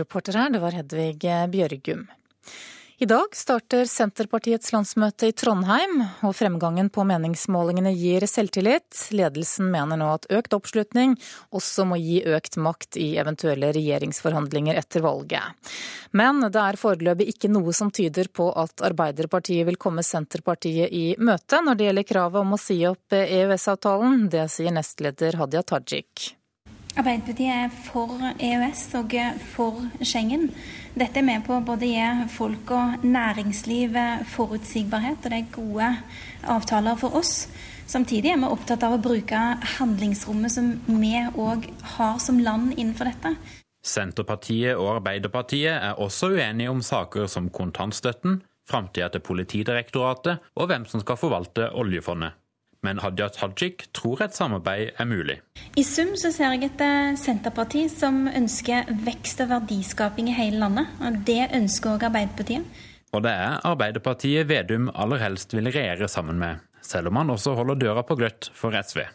Reporter her, det var Hedvig Bjørgum. I dag starter Senterpartiets landsmøte i Trondheim, og fremgangen på meningsmålingene gir selvtillit. Ledelsen mener nå at økt oppslutning også må gi økt makt i eventuelle regjeringsforhandlinger etter valget. Men det er foreløpig ikke noe som tyder på at Arbeiderpartiet vil komme Senterpartiet i møte når det gjelder kravet om å si opp EØS-avtalen. Det sier nestleder Hadia Tajik. Arbeiderpartiet er for EØS og for Schengen. Dette er med på å både gi folk og næringsliv forutsigbarhet, og det er gode avtaler for oss. Samtidig er vi opptatt av å bruke handlingsrommet som vi òg har som land innenfor dette. Senterpartiet og Arbeiderpartiet er også uenige om saker som kontantstøtten, framtida til Politidirektoratet og hvem som skal forvalte oljefondet men Hadia Tajik tror et samarbeid er mulig. I sum så ser jeg et eh, Senterparti som ønsker vekst og verdiskaping i hele landet. og Det ønsker òg Arbeiderpartiet. Og det er Arbeiderpartiet Vedum aller helst vil regjere sammen med, selv om han også holder døra på gløtt for SV.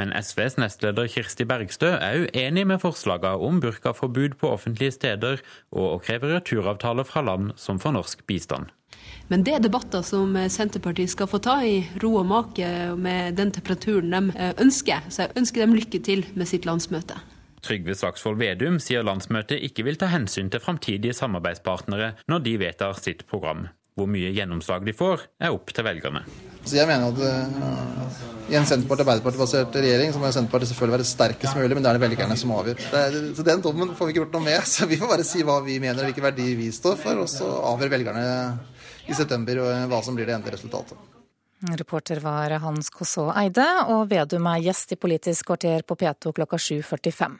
Men SVs nestleder Kirsti Bergstø er uenig med forslagene om burkaforbud på offentlige steder og å kreve returavtaler fra land som får norsk bistand. Men det er debatter som Senterpartiet skal få ta i ro og make med den temperaturen de eh, ønsker. Så jeg ønsker dem lykke til med sitt landsmøte. Trygve Slagsvold Vedum sier landsmøtet ikke vil ta hensyn til framtidige samarbeidspartnere når de vedtar sitt program. Hvor mye gjennomslag de får, er opp til velgerne. Så jeg mener at uh, I en Senterparti-Arbeiderparti-basert regjering så må Senterpartiet selvfølgelig være sterkest mulig, men det er det velgerne som avgjør. Er, så Den dommen får vi ikke gjort noe med. så Vi får bare si hva vi mener, og hvilke verdier vi står for, og så avgjør velgerne i september hva som blir det endelige resultatet. Reporter var Hans Koså Eide, og Vedum er gjest i Politisk kvarter på P2 klokka 7.45.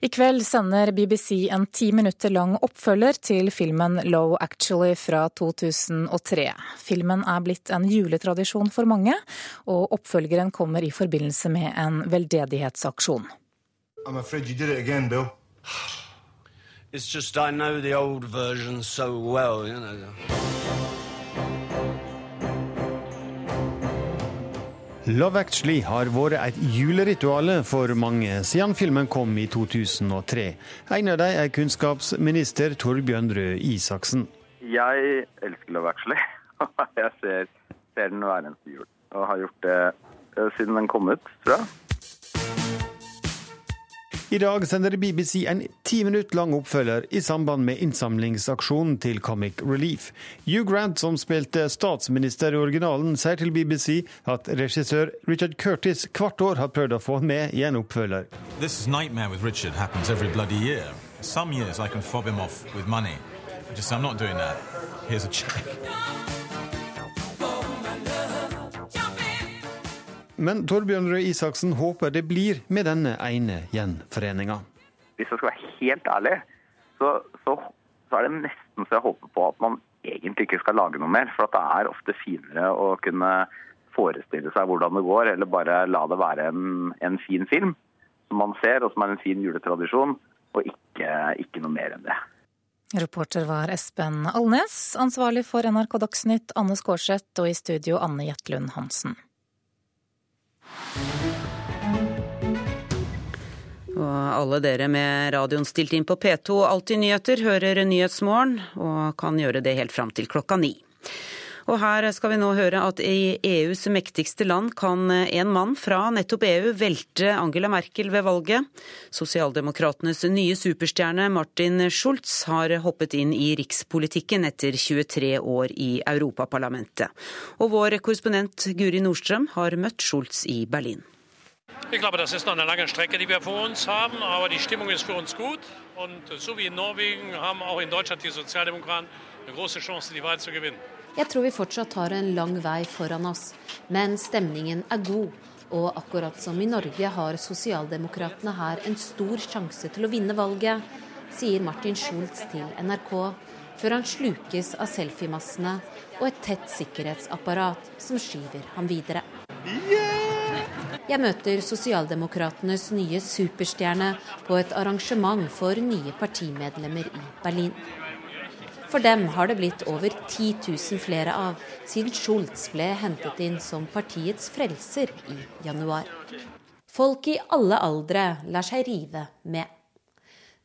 I kveld sender BBC en ti minutter lang oppfølger til filmen Low Actually fra 2003. Filmen er blitt en juletradisjon for mange, og oppfølgeren kommer i forbindelse med en veldedighetsaksjon. Again. It's just I know the old version so well, you know. Love Actually har vært et juleritual for mange siden filmen kom i 2003. En av dem er kunnskapsminister Torbjørn Røe Isaksen. Jeg elsker Love Actually. Jeg ser, ser den hver eneste jul. Og har gjort det eh, siden den kom ut, tror jeg. I dag sender BBC en ti minutter lang oppfølger i samband med innsamlingsaksjonen til Comic Relief. Hugh Grant, som spilte statsminister i originalen, sier til BBC at regissør Richard Curtis hvert år har prøvd å få med i en oppfølger. Richard happens every bloody year. Some years I can fob him off with money. Just I'm not doing that. Here's a check. Men Torbjørn Røe Isaksen håper det blir med denne ene gjenforeninga. Hvis jeg skal være helt ærlig, så, så, så, er det nesten så jeg håper på at man egentlig ikke skal lage noe mer. For det er ofte finere å kunne forestille seg hvordan det går, eller bare la det være en, en fin film som man ser, og som er en fin juletradisjon, og ikke, ikke noe mer enn det. Reporter var Espen Alnes, ansvarlig for NRK Dagsnytt Anne Skårseth, og i studio Anne Jetlund Hansen. Og alle dere med radioen stilt inn på P2 Alltid nyheter hører Nyhetsmorgen, og kan gjøre det helt fram til klokka ni. Og her skal vi nå høre at i EUs mektigste land kan en mann fra nettopp EU velte Angela Merkel ved valget. Sosialdemokratenes nye superstjerne Martin Schulz har hoppet inn i rikspolitikken etter 23 år i Europaparlamentet. Og vår korrespondent Guri Nordstrøm har møtt Schulz i Berlin. Ich glaube, das ist noch eine lange Strecke, die wir vor uns haben, aber die Stimmung ist für uns gut. Und so wie in Norwegen haben auch in Deutschland die Sozialdemokraten eine große Chance, die Wahl zu gewinnen. Jeg tror vi fortsatt har en lang vei foran oss, men stemningen er god. Og akkurat som i Norge har sosialdemokratene her en stor sjanse til å vinne valget, sier Martin Schulz til NRK, før han slukes av selfiemassene og et tett sikkerhetsapparat som skyver ham videre. Jeg møter sosialdemokratenes nye superstjerne på et arrangement for nye partimedlemmer i Berlin. For dem har det blitt over 10 000 flere av siden Schultz ble hentet inn som partiets frelser i januar. Folk i alle aldre lar seg rive med.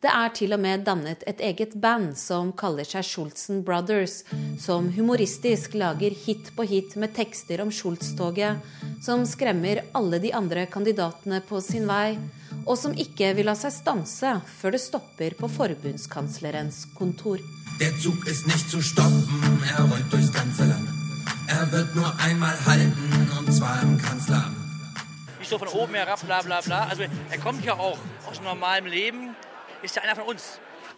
Det er til og med dannet et eget band som kaller seg Schultzen Brothers, som humoristisk lager hit på hit med tekster om Schultz-toget, som skremmer alle de andre kandidatene på sin vei, og som ikke vil la seg stanse før det stopper på forbundskanslerens kontor. Der Zug ist nicht zu stoppen, er rollt durchs ganze Land. Er wird nur einmal halten, und zwar im Kanzleramt. Nicht so von oben herab, bla bla bla. Also er kommt ja auch aus normalem Leben.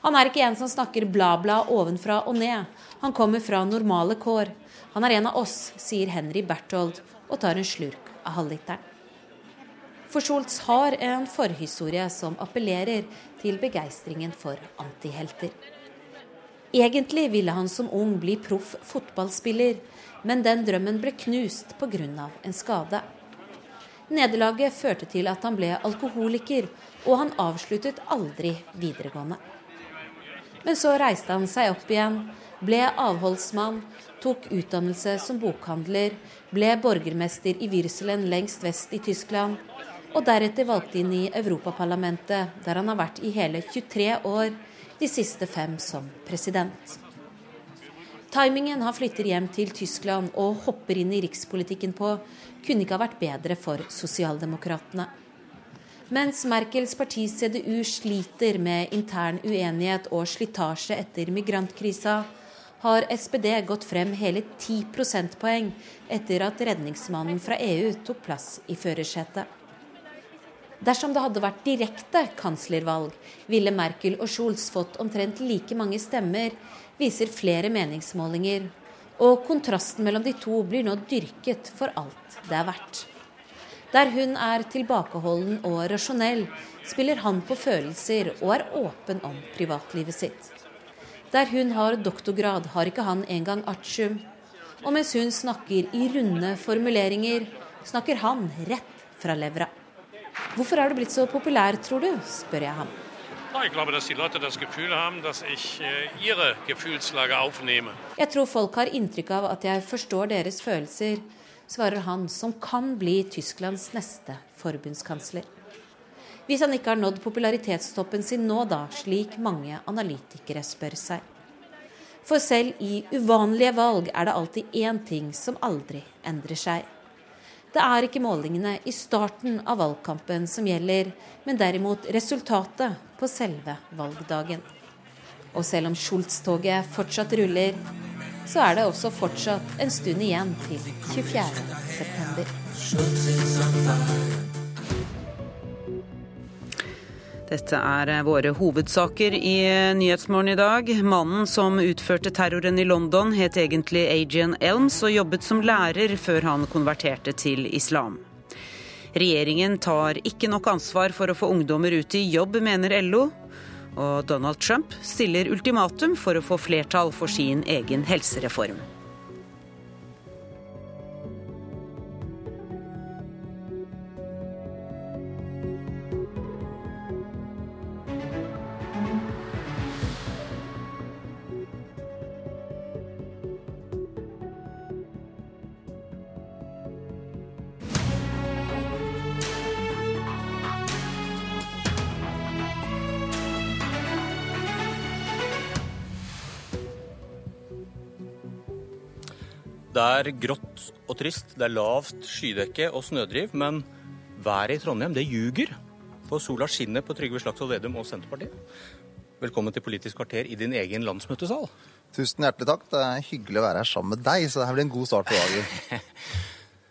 Han er ikke en som snakker bla, bla ovenfra og ned. Han kommer fra normale kår. Han er en av oss, sier Henry Berthold og tar en slurk av halvliteren. For Scholz har en forhistorie som appellerer til begeistringen for antihelter. Egentlig ville han som ung bli proff fotballspiller, men den drømmen ble knust pga. en skade. Nederlaget førte til at han ble alkoholiker, og han avsluttet aldri videregående. Men så reiste han seg opp igjen, ble avholdsmann, tok utdannelse som bokhandler, ble borgermester i Wyrselen lengst vest i Tyskland, og deretter valgt inn i Europaparlamentet, der han har vært i hele 23 år, de siste fem som president. Timingen han flytter hjem til Tyskland og hopper inn i rikspolitikken på, kunne ikke ha vært bedre for sosialdemokratene. Mens Merkels parti CDU sliter med intern uenighet og slitasje etter migrantkrisa, har SPD gått frem hele 10 prosentpoeng etter at redningsmannen fra EU tok plass i førersetet. Dersom det hadde vært direkte kanslervalg, ville Merkel og Scholz fått omtrent like mange stemmer, viser flere meningsmålinger. Og kontrasten mellom de to blir nå dyrket for alt det er verdt. Der hun er tilbakeholden og rasjonell, spiller han på følelser og er åpen om privatlivet sitt. Der hun har doktorgrad, har ikke han engang artium. Og mens hun snakker i runde formuleringer, snakker han rett fra levra. Hvorfor er du blitt så populær, tror du? spør jeg ham. Aufnehme. Jeg tror folk har inntrykk av at jeg forstår deres følelser, svarer han, som kan bli Tysklands neste forbundskansler. Hvis han ikke har nådd popularitetstoppen sin nå, da, slik mange analytikere spør seg. For selv i uvanlige valg er det alltid én ting som aldri endrer seg. Det er ikke målingene i starten av valgkampen som gjelder, men derimot resultatet på selve valgdagen. Og selv om Schultz-toget fortsatt ruller, så er det også fortsatt en stund igjen til 24.9. Dette er eh, våre hovedsaker i eh, Nyhetsmorgen i dag. Mannen som utførte terroren i London het egentlig Agian Elms og jobbet som lærer før han konverterte til islam. Regjeringen tar ikke nok ansvar for å få ungdommer ut i jobb, mener LO. Og Donald Trump stiller ultimatum for å få flertall for sin egen helsereform. Det er grått og trist, det er lavt skydekke og snødriv, men været i Trondheim, det ljuger. For sola skinner på Trygve Slagsvold Vedum og Senterpartiet. Velkommen til Politisk kvarter i din egen landsmøtesal. Tusen hjertelig takk. Det er hyggelig å være her sammen med deg, så det her blir en god start på dagen.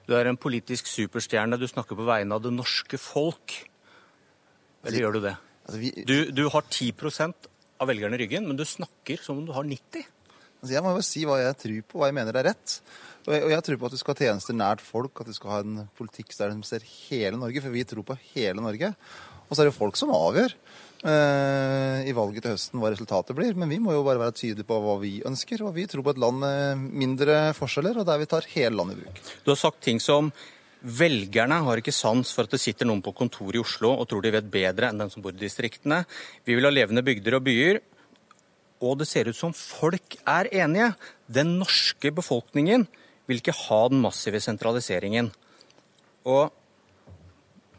Du er en politisk superstjerne. Du snakker på vegne av det norske folk. Eller gjør du det? Altså, vi... Du, du har 10 av velgerne i ryggen, men du snakker som om du har 90 Altså, jeg må jo si hva jeg tror på, hva jeg mener er rett. Og jeg, og jeg tror på at du skal ha tjenester nært folk, at du skal ha en politikk der de ser hele Norge, for vi tror på hele Norge. Og så er det jo folk som avgjør eh, i valget til høsten hva resultatet blir. Men vi må jo bare være tydelige på hva vi ønsker. Og vi tror på et land med mindre forskjeller, og der vi tar hele landet i bruk. Du har sagt ting som Velgerne har ikke sans for at det sitter noen på kontoret i Oslo og tror de vet bedre enn den som bor i distriktene. Vi vil ha levende bygder og byer og det ser ut som folk er enige. Den norske befolkningen vil ikke ha den massive sentraliseringen. Og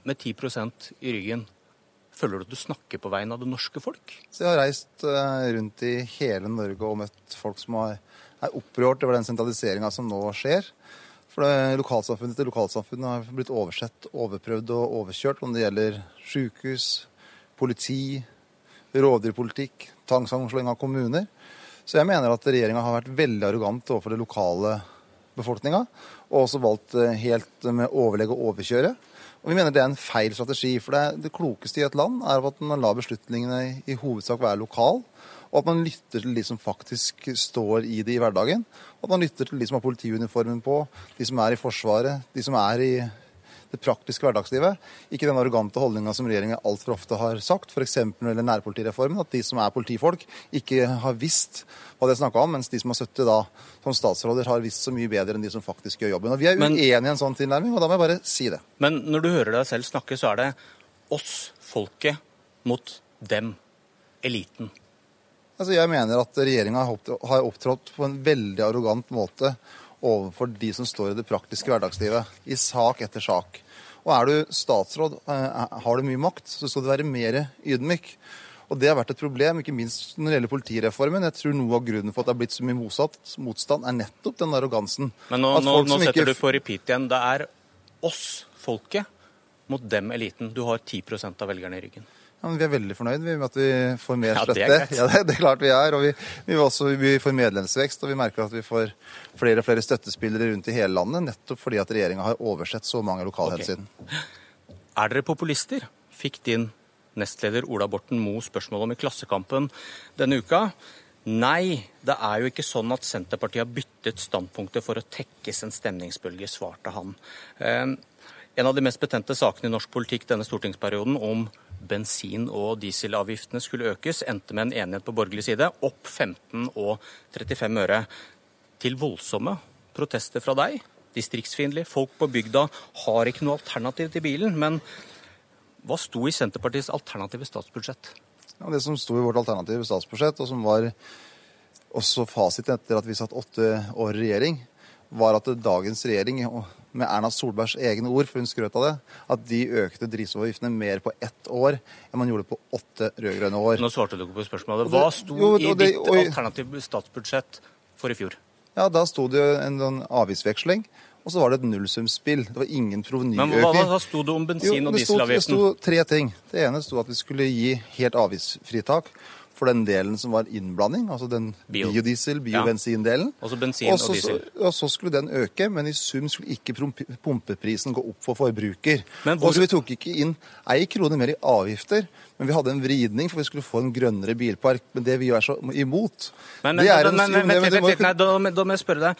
med 10% i ryggen, føler du at du snakker på vegne av det norske folk? Så jeg har reist eh, rundt i hele Norge og møtt folk som er opprørt over den sentraliseringa som nå skjer. For det, lokalsamfunnet til lokalsamfunnet har blitt oversett, overprøvd og overkjørt om det gjelder sykehus, politi, rovdyrpolitikk, tvangssammenslåing av kommuner. Så jeg mener at regjeringa har vært veldig arrogant overfor det lokale befolkninga, og også valgt eh, helt med overlegg å overkjøre. Og Vi mener det er en feil strategi. For det, det klokeste i et land er at man lar beslutningene i, hovedsak være lokal, og at man lytter til de som faktisk står i det i hverdagen. Og at man lytter til de som har politiuniformen på, de som er i Forsvaret, de som er i det praktiske hverdagslivet. Ikke den arrogante holdninga som regjeringa altfor ofte har sagt, f.eks. når det gjelder nærpolitireformen, at de som er politifolk, ikke har visst hva de snakka om, mens de som har sittet da som statsråder, har visst så mye bedre enn de som faktisk gjør jobben. Og Vi er uenige i en sånn tilnærming, og da må jeg bare si det. Men når du hører deg selv snakke, så er det oss, folket, mot dem, eliten. Altså, Jeg mener at regjeringa har opptrådt på en veldig arrogant måte overfor de som står i det praktiske hverdagslivet, i sak etter sak. Og er du statsråd, eh, har du mye makt, så skal du være mer ydmyk. Og Det har vært et problem, ikke minst når det gjelder politireformen. Jeg tror Noe av grunnen for at det har blitt så mye motsatt, motstand, er nettopp den arrogansen. Men nå, nå, nå setter ikke... du på repeat igjen. Det er oss, folket, mot dem, eliten. Du har 10% av velgerne i ryggen. Ja, men vi er veldig fornøyd med at vi får mer Ja, det støtte. Ja, det, det er klart vi er. Og vi, vi, også, vi får medlemsvekst, og vi merker at vi får flere og flere støttespillere rundt i hele landet, nettopp fordi at regjeringa har oversett så mange lokalhensyn. Er dere populister? Fikk din nestleder Ola Borten Moe spørsmål om i Klassekampen denne uka. Nei, det er jo ikke sånn at Senterpartiet har byttet standpunkter for å tekkes en stemningsbølge, svarte han. Eh, En av de mest betente sakene i norsk politikk denne stortingsperioden om bensin- og dieselavgiftene skulle økes, endte med en enighet på borgerlig side, opp 15 og 35 øre. Til voldsomme protester fra deg. Distriktsfiendtlig. Folk på bygda har ikke noe alternativ til bilen. Men hva sto i Senterpartiets alternative statsbudsjett? Ja, det som sto i vårt alternative statsbudsjett, og som var også fasiten etter at vi satt åtte år i regjering, var at dagens regjering, med Erna Solbergs egne ord, for hun skrøt av det, at de økte drivstoffavgiftene mer på ett år enn man gjorde på åtte rød-grønne år. Nå svarte du ikke på spørsmålet. Hva sto jo, i ditt og- alternative statsbudsjett for i fjor? Ja, da sto det jo en sånn avgiftsveksling, og så var det et nullsumspill. Det var ingen provenyøkning. Men hva, hva, sto det om bensin- og dieselavgiften? Det sto tre ting. Det ene sto at vi skulle gi helt avgiftsfritak for den delen som var innblanding, altså den Bio. biodiesel, Ja. Også bensin og så- diesel. Og så skulle den øke, men i sum skulle ikke pumpeprisen gå opp for forbruker. Hvor- Og så Vi tok ikke inn ei krone mer i avgifter, men vi hadde en vridning for vi skulle få en grønnere bilpark. Men det vi er så imot Men, men, det en- men, men, det- må nei, da, da må jeg spørre deg.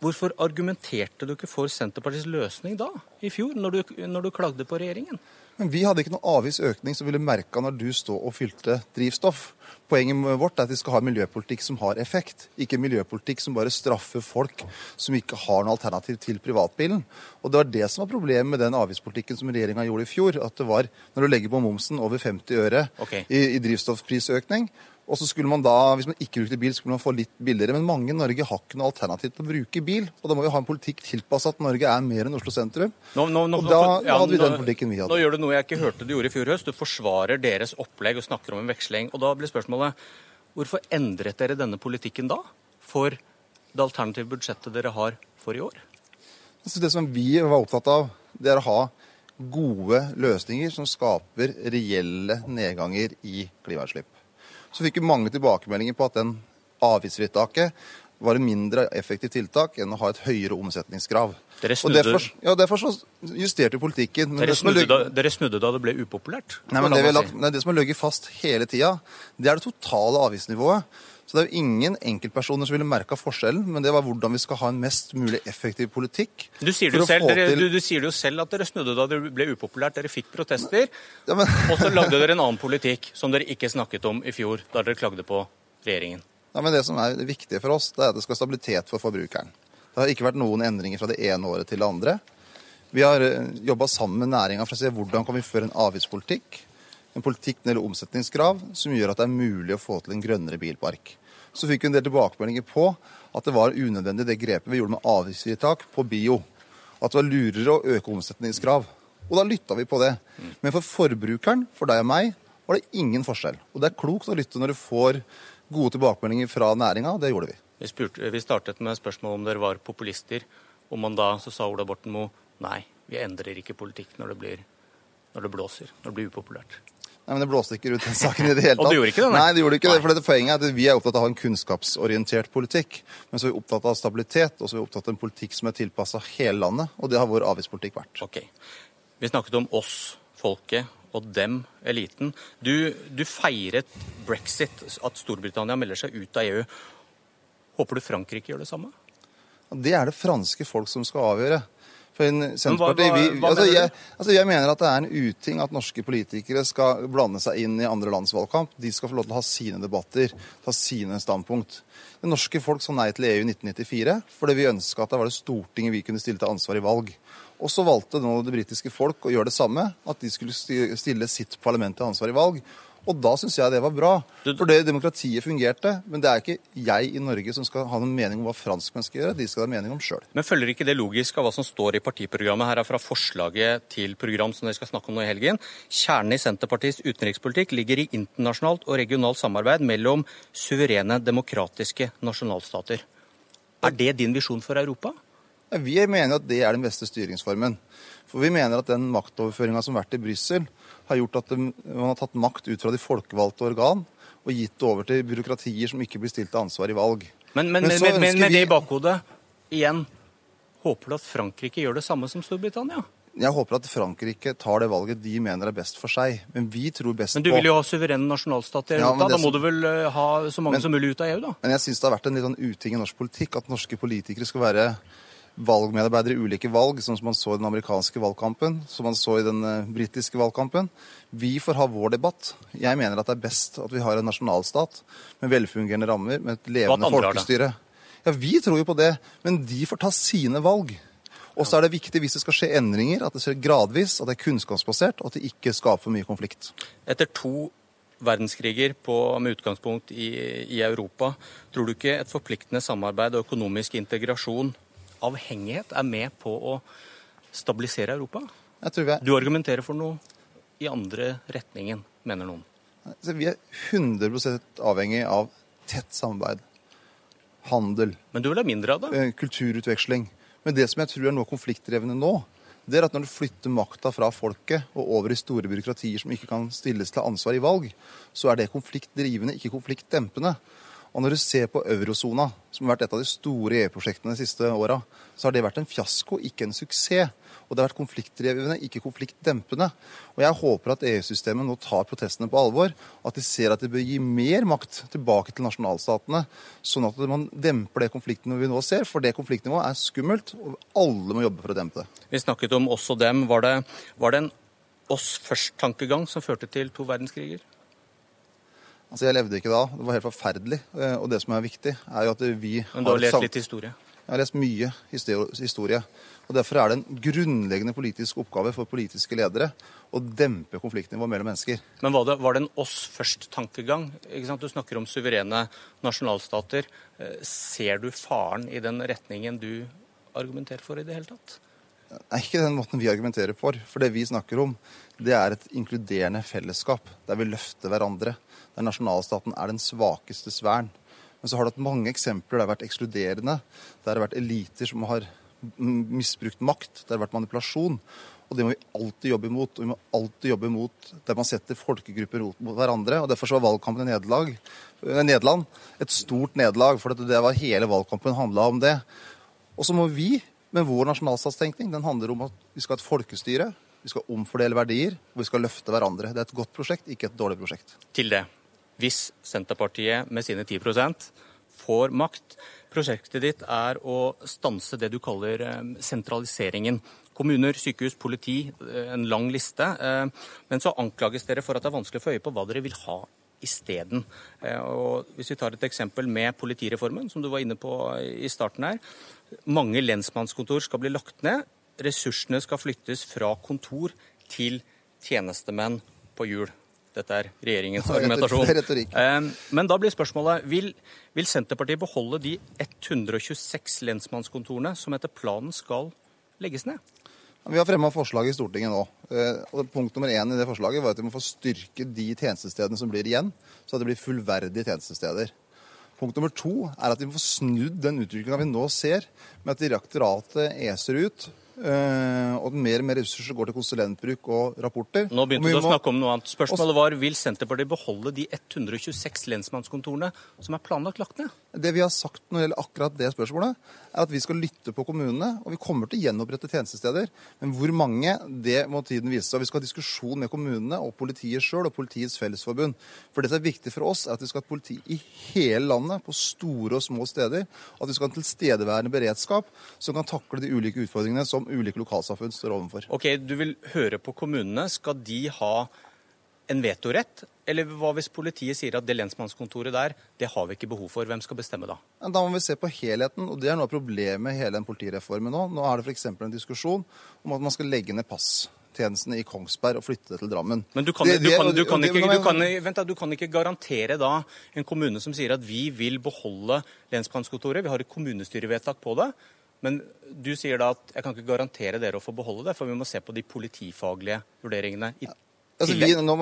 Hvorfor argumenterte du ikke for Senterpartiets løsning da, i fjor, når du, når du klagde på regjeringen? Men vi hadde ikke noe avgiftsøkning som ville merka når du stod og fylte drivstoff. Poenget vårt er at vi skal ha miljøpolitikk som har effekt, ikke miljøpolitikk som bare straffer folk som ikke har noe alternativ til privatbilen. Og Det var det som var problemet med den avgiftspolitikken som regjeringa gjorde i fjor. At det var, når du legger på momsen over 50 øre okay. i, i drivstoffprisøkning, og så skulle man da, hvis man ikke brukte bil, skulle man få litt billigere. Men mange i Norge har ikke noe alternativ til å bruke bil. Og da må vi ha en politikk tilpassa at Norge er mer enn Oslo sentrum. Nå, nå, nå, og da ja, hadde vi den politikken vi hadde. Nå gjør du noe jeg ikke hørte du gjorde i fjor høst. Du forsvarer deres opplegg og snakker om en veksling. Og da blir spørsmålet hvorfor endret dere denne politikken da? For det alternative budsjettet dere har for i år? Altså det som vi var opptatt av, det er å ha gode løsninger som skaper reelle nedganger i klimautslipp. Så fikk vi mange tilbakemeldinger på at den avgiftsfritaket var en mindre effektivt tiltak enn å ha et høyere omsetningskrav. Dere Og derfor, ja, derfor så justerte politikken. Men Dere er snudde, da, dere snudde da det ble upopulært? Nei, men det, lagt, nei, det som har ligget fast hele tida, det er det totale avgiftsnivået. Så det er jo ingen enkeltpersoner som ville merka forskjellen, men det var hvordan vi skal ha en mest mulig effektiv politikk. Du sier, jo selv, dere, du, du sier jo selv at dere snudde da det ble upopulært. Dere fikk protester. Og så lagde dere en annen politikk som dere ikke snakket om i fjor, da dere klagde på regjeringen. Ja, men Det som er det viktige for oss, det er at det skal være stabilitet for forbrukeren. Det har ikke vært noen endringer fra det ene året til det andre. Vi har jobba sammen med næringa for å se hvordan kan vi føre en avgiftspolitikk. En politikk når det gjelder omsetningskrav som gjør at det er mulig å få til en grønnere bilpark. Så fikk vi en del tilbakemeldinger på at det var unødvendig det grepet vi gjorde med avgiftsfritak på bio. At det var lurere å øke omsetningskrav. Og da lytta vi på det. Men for forbrukeren, for deg og meg, var det ingen forskjell. Og det er klokt å lytte når du får gode tilbakemeldinger fra næringa, og det gjorde vi. Vi, spurte, vi startet med spørsmål om dere var populister. Om man da, så sa Ola Borten Moe nei, vi endrer ikke politikk når det, blir, når det blåser, når det blir upopulært. Nei, men Det blåste ikke ut den saken i det hele tatt. Og det gjorde ikke det, nei? nei? det gjorde ikke det, for Poenget er at vi er opptatt av å ha en kunnskapsorientert politikk. Men så er vi opptatt av stabilitet, og så er vi opptatt av en politikk som er tilpassa hele landet. Og det har vår avgiftspolitikk vært. Ok. Vi snakket om oss, folket, og dem, eliten. Du, du feiret brexit, at Storbritannia melder seg ut av EU. Håper du Frankrike gjør det samme? Det er det franske folk som skal avgjøre. For Senterpartiet, hva- hva, hva altså, jeg, altså, jeg mener at det er en uting at norske politikere skal blande seg inn i andre lands valgkamp. De skal få lov til å ha sine debatter, ta sine standpunkt. Det norske folk sa nei til EU i 1994 fordi vi ønska at det var det Stortinget vi kunne stille til ansvar i valg. Og så valgte nå det britiske folk å gjøre det samme, at de skulle stille sitt parlament til ansvar i valg. Og da syns jeg det var bra. For det demokratiet fungerte. Men det er ikke jeg i Norge som skal ha noen mening om hva franskmenn skal gjøre. De skal ha mening om sjøl. Men følger ikke det logisk av hva som står i partiprogrammet? Her er fra forslaget til program som dere skal snakke om nå i helgen. Kjernen i Senterpartiets utenrikspolitikk ligger i internasjonalt og regionalt samarbeid mellom suverene demokratiske nasjonalstater. Er det din visjon for Europa? Ja, vi mener at det er den beste styringsformen. For vi mener at den maktoverføringa som har vært i Brussel, har gjort at man har tatt makt ut fra de folkevalgte organ og gitt det over til byråkratier som ikke blir stilt til ansvar i valg. Men, men, men, men, med det i bakhodet, igjen, håper du at Frankrike gjør det samme som Storbritannia? Jeg håper at Frankrike tar det valget de mener er best for seg. Men vi tror best på Men du vil jo ha suverene nasjonalstater Ja, da må du vel eh, ha så mange Men- som mulig ut av EU, da? Men jeg syns det har vært en litt sånn uting i norsk politikk at norske politikere skal være valgmedarbeidere i ulike valg, sånn som man så i den amerikanske valgkampen, som man så i den eh, britiske valgkampen. Vi får ha vår debatt. Jeg mener at det er best at vi har en nasjonalstat med velfungerende rammer, med et levende folkestyre. Ja, Vi tror jo på det, men de får ta sine valg. Og så er det viktig hvis det skal skje endringer, at det skjer gradvis, at det er kunnskapsbasert, og at det ikke skaper for mye konflikt. Etter to verdenskriger på, med utgangspunkt i, i Europa, tror du ikke et forpliktende samarbeid og økonomisk integrasjon, avhengighet, er med på å stabilisere Europa? Du argumenterer for noe i andre retningen, mener noen. altså, vi er 100 avhengig av tett samarbeid. Handel. Men du vil ha mindre av det? eh, Kulturutveksling. Men det som jeg tror er noe konfliktdrevne nå, det er at når du flytter makta fra folket og over i store byråkratier som ikke kan stilles til ansvar i valg, så er det konfliktdrivende, ikke konfliktdempende. Og når du ser på eurosona, som har vært et av de store EU-prosjektene de siste åra, så har det vært en fiasko, ikke en suksess. Og det har vært konfliktdrivende, ikke konfliktdempende. Og jeg håper at EU-systemet nå tar protestene på alvor, og at de ser at de bør gi mer makt tilbake til nasjonalstatene, sånn at man demper det konfliktnivået vi nå ser. For det konfliktnivået er skummelt, og alle må jobbe for å dempe det. Vi snakket om oss og dem. Var det, var det en oss først-tankegang som førte til to verdenskriger? Altså, Jeg levde ikke da. Det var helt forferdelig. Eh, Og det som er viktig, er jo at vi Men du har lest litt historie? Jeg har lest mye historie. Og Derfor er det en grunnleggende politisk oppgave for politiske ledere å dempe konfliktnivået mellom mennesker. Men var det, var det en oss først-tankegang? Du snakker om suverene nasjonalstater. Eh, Ser du faren i den retningen du argumenterer for i det hele tatt? Nei, ikke den måten vi argumenterer for. For det vi snakker om, det er et inkluderende fellesskap, der vi løfter hverandre. Der nasjonalstaten er den svakestes vern. Men så har du hatt mange eksempler der det har vært ekskluderende. Der det har vært eliter som har misbrukt makt. Der det har vært manipulasjon. Og det må vi alltid jobbe imot. Og vi må alltid jobbe imot der man setter folkegrupper mot hverandre. Og Derfor så var valgkampen i Nederland, eh, Nederland et stort nederlag. For det det var hele valgkampen handla om det. Og så må vi, med vår nasjonalstatstenkning, den handler om at vi skal ha et folkestyre. Vi skal omfordele verdier, og vi skal løfte hverandre. Det er et godt prosjekt, ikke et dårlig prosjekt. Til det. Hvis Senterpartiet med sine 10% får makt Prosjektet ditt er å stanse det du kaller eh, sentraliseringen. Kommuner, sykehus, politi, eh, en lang liste. Eh, Men så anklages dere for at det er vanskelig å få øye på hva dere vil ha isteden. Hvis vi tar et eksempel med politireformen, som du var inne på i starten her. Mange lensmannskontor skal bli lagt ned. Ressursene skal flyttes fra kontor til tjenestemenn på hjul. Dette er regjeringens argumentasjon. retorikk. Eh, Men da blir spørsmålet vil, vil Senterpartiet beholde de 126 lensmannskontorene som etter planen skal legges ned? Vi har fremma forslag i Stortinget nå. Eh, og Punkt nummer én i det forslaget var at vi må få styrke de tjenestestedene som blir igjen, så at det blir fullverdige tjenestesteder. Punkt nummer to er at vi må få snudd den utviklinga vi nå ser, med at direktoratet eser ut, eh, og mer og mer ressurser går til konsulentbruk og rapporter. Nå begynte du å må- snakke om noe annet. Spørsmålet var vil Senterpartiet beholde de 126 lensmannskontorene som er planlagt lagt ned? Det vi har sagt når det gjelder akkurat det spørsmålet, er at vi skal lytte på kommunene, og vi kommer til å gjenopprette tjenestesteder. Men hvor mange, det må tiden vise. Og vi skal ha diskusjon med kommunene og politiet sjøl og Politiets Fellesforbund. For det som er viktig for oss, er at vi skal ha politi i hele landet, på store og små steder. At vi skal ha en tilstedeværende beredskap som kan takle de ulike utfordringene som ulike lokalsamfunn står overfor. Ok, Du vil høre på kommunene. Skal de ha en vetorett? Eller hva hvis politiet sier at det lensmannskontoret der, det har vi ikke behov for? Hvem skal bestemme da? Da må vi se på helheten, og det er noe av problemet med hele den politireformen nå. Nå er det f.eks. en diskusjon om at man skal legge ned passtjenestene i Kongsberg og flytte det til Drammen. Men du kan, ikke garantere da en kommune som sier at vi vil beholde lensmannskontoret. Vi har et kommunestyrevedtak på det. Men du sier da at jeg kan ikke garantere dere å få beholde det, for vi må se på de politifaglige vurderingene i Altså, vi, nå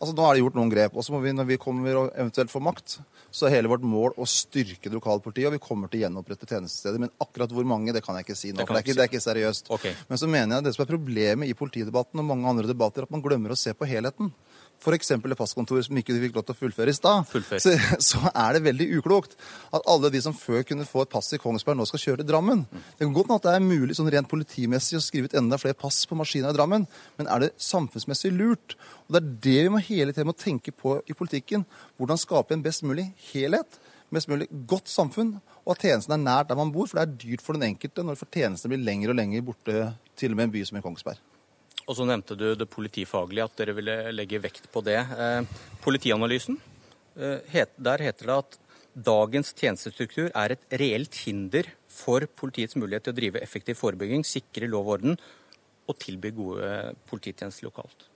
Altså Nå er det gjort noen grep. og så må vi, Når vi kommer og eventuelt får makt, så er hele vårt mål å styrke lokalpolitiet. Og vi kommer til å gjenopprette tjenestesteder. Men akkurat hvor mange, det kan jeg ikke si nå. Det det er ikke, det er ikke seriøst. Okay. Men så mener jeg det som er problemet i politidebatten og mange andre debatter, at man glemmer å se på helheten. F.eks. det passkontoret som ikke du fikk lov til å fullføre i stad. Så, så er det veldig uklokt at alle de som før kunne få et pass i Kongsberg, nå skal kjøre til Drammen. Det kan godt hende at det er mulig sånn rent politimessig å skrive ut enda flere pass på maskiner i Drammen, men er det samfunnsmessig lurt? Og Det er det vi må hele tiden må tenke på i politikken. Hvordan skape en best mulig helhet, mest mulig godt samfunn, og at tjenesten er nært der man bor. For det er dyrt for den enkelte når tjenestene blir lenger og lenger borte, til og med en by som i Kongsberg. Og så nevnte du det politifaglige, at dere ville legge vekt på det. Eh, politianalysen, eh, der heter det at dagens tjenestestruktur er et reelt hinder for politiets mulighet til å drive effektiv forebygging, sikre lov og orden og tilby gode polititjenester lokalt.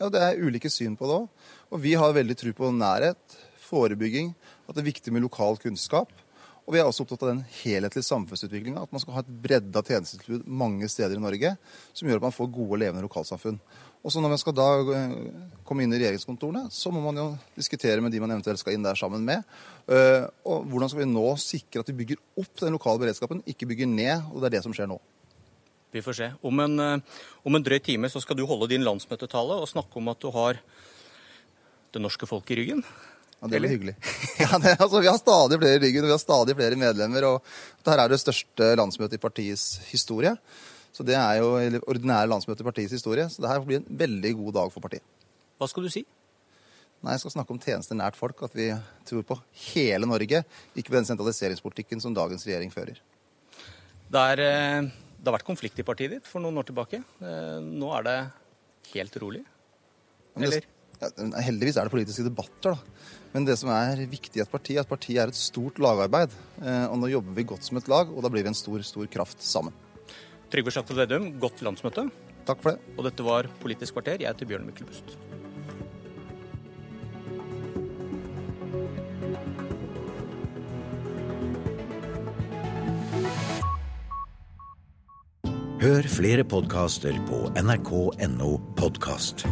Ja, Det er ulike syn på det òg. Og vi har veldig tro på nærhet, forebygging, at det er viktig med lokal kunnskap. Og vi er også opptatt av den helhetlige samfunnsutviklinga. At man skal ha et bredde av tjenestetilbud mange steder i Norge som gjør at man får gode levende lokalsamfunn. Og så når man skal da eh, komme inn i regjeringskontorene, så må man jo diskutere med de man eventuelt skal inn der sammen med. Eh, Og hvordan skal vi nå sikre at vi bygger opp den lokale beredskapen, ikke bygger ned. Og det er det som skjer nå. Vi får se. Om en, eh, om en drøy time så skal du holde din landsmøtetale og snakke om at du har det norske folk i ryggen. Ja, Det blir hyggelig. Ja, det, altså, vi har stadig flere i ryggen, og vi har stadig flere medlemmer. og Dette er det største landsmøtet i partiets historie. Så det er jo eller ordinære landsmøte i partiets historie. Så det her blir en veldig god dag for partiet. Hva skal du si? Nei, Jeg skal snakke om tjenester nært folk. At vi tror på hele Norge, ikke på den sentraliseringspolitikken som dagens regjering fører. Det, er, eh, det har vært konflikt i partiet ditt for noen år tilbake. Eh, Nå er det helt rolig. Eller? Ja, heldigvis er det politiske debatter, da. Men det som er viktig i et parti, er at partiet er et stort lagarbeid. Eh, Og nå jobber vi godt som et lag, og da blir vi en stor, stor kraft sammen. Trygve Slagsvold Vedum, godt landsmøte. Takk for det. Og dette var Politisk kvarter. Jeg heter Bjørn Myklebust. Hør flere podkaster på nrk.no podkast.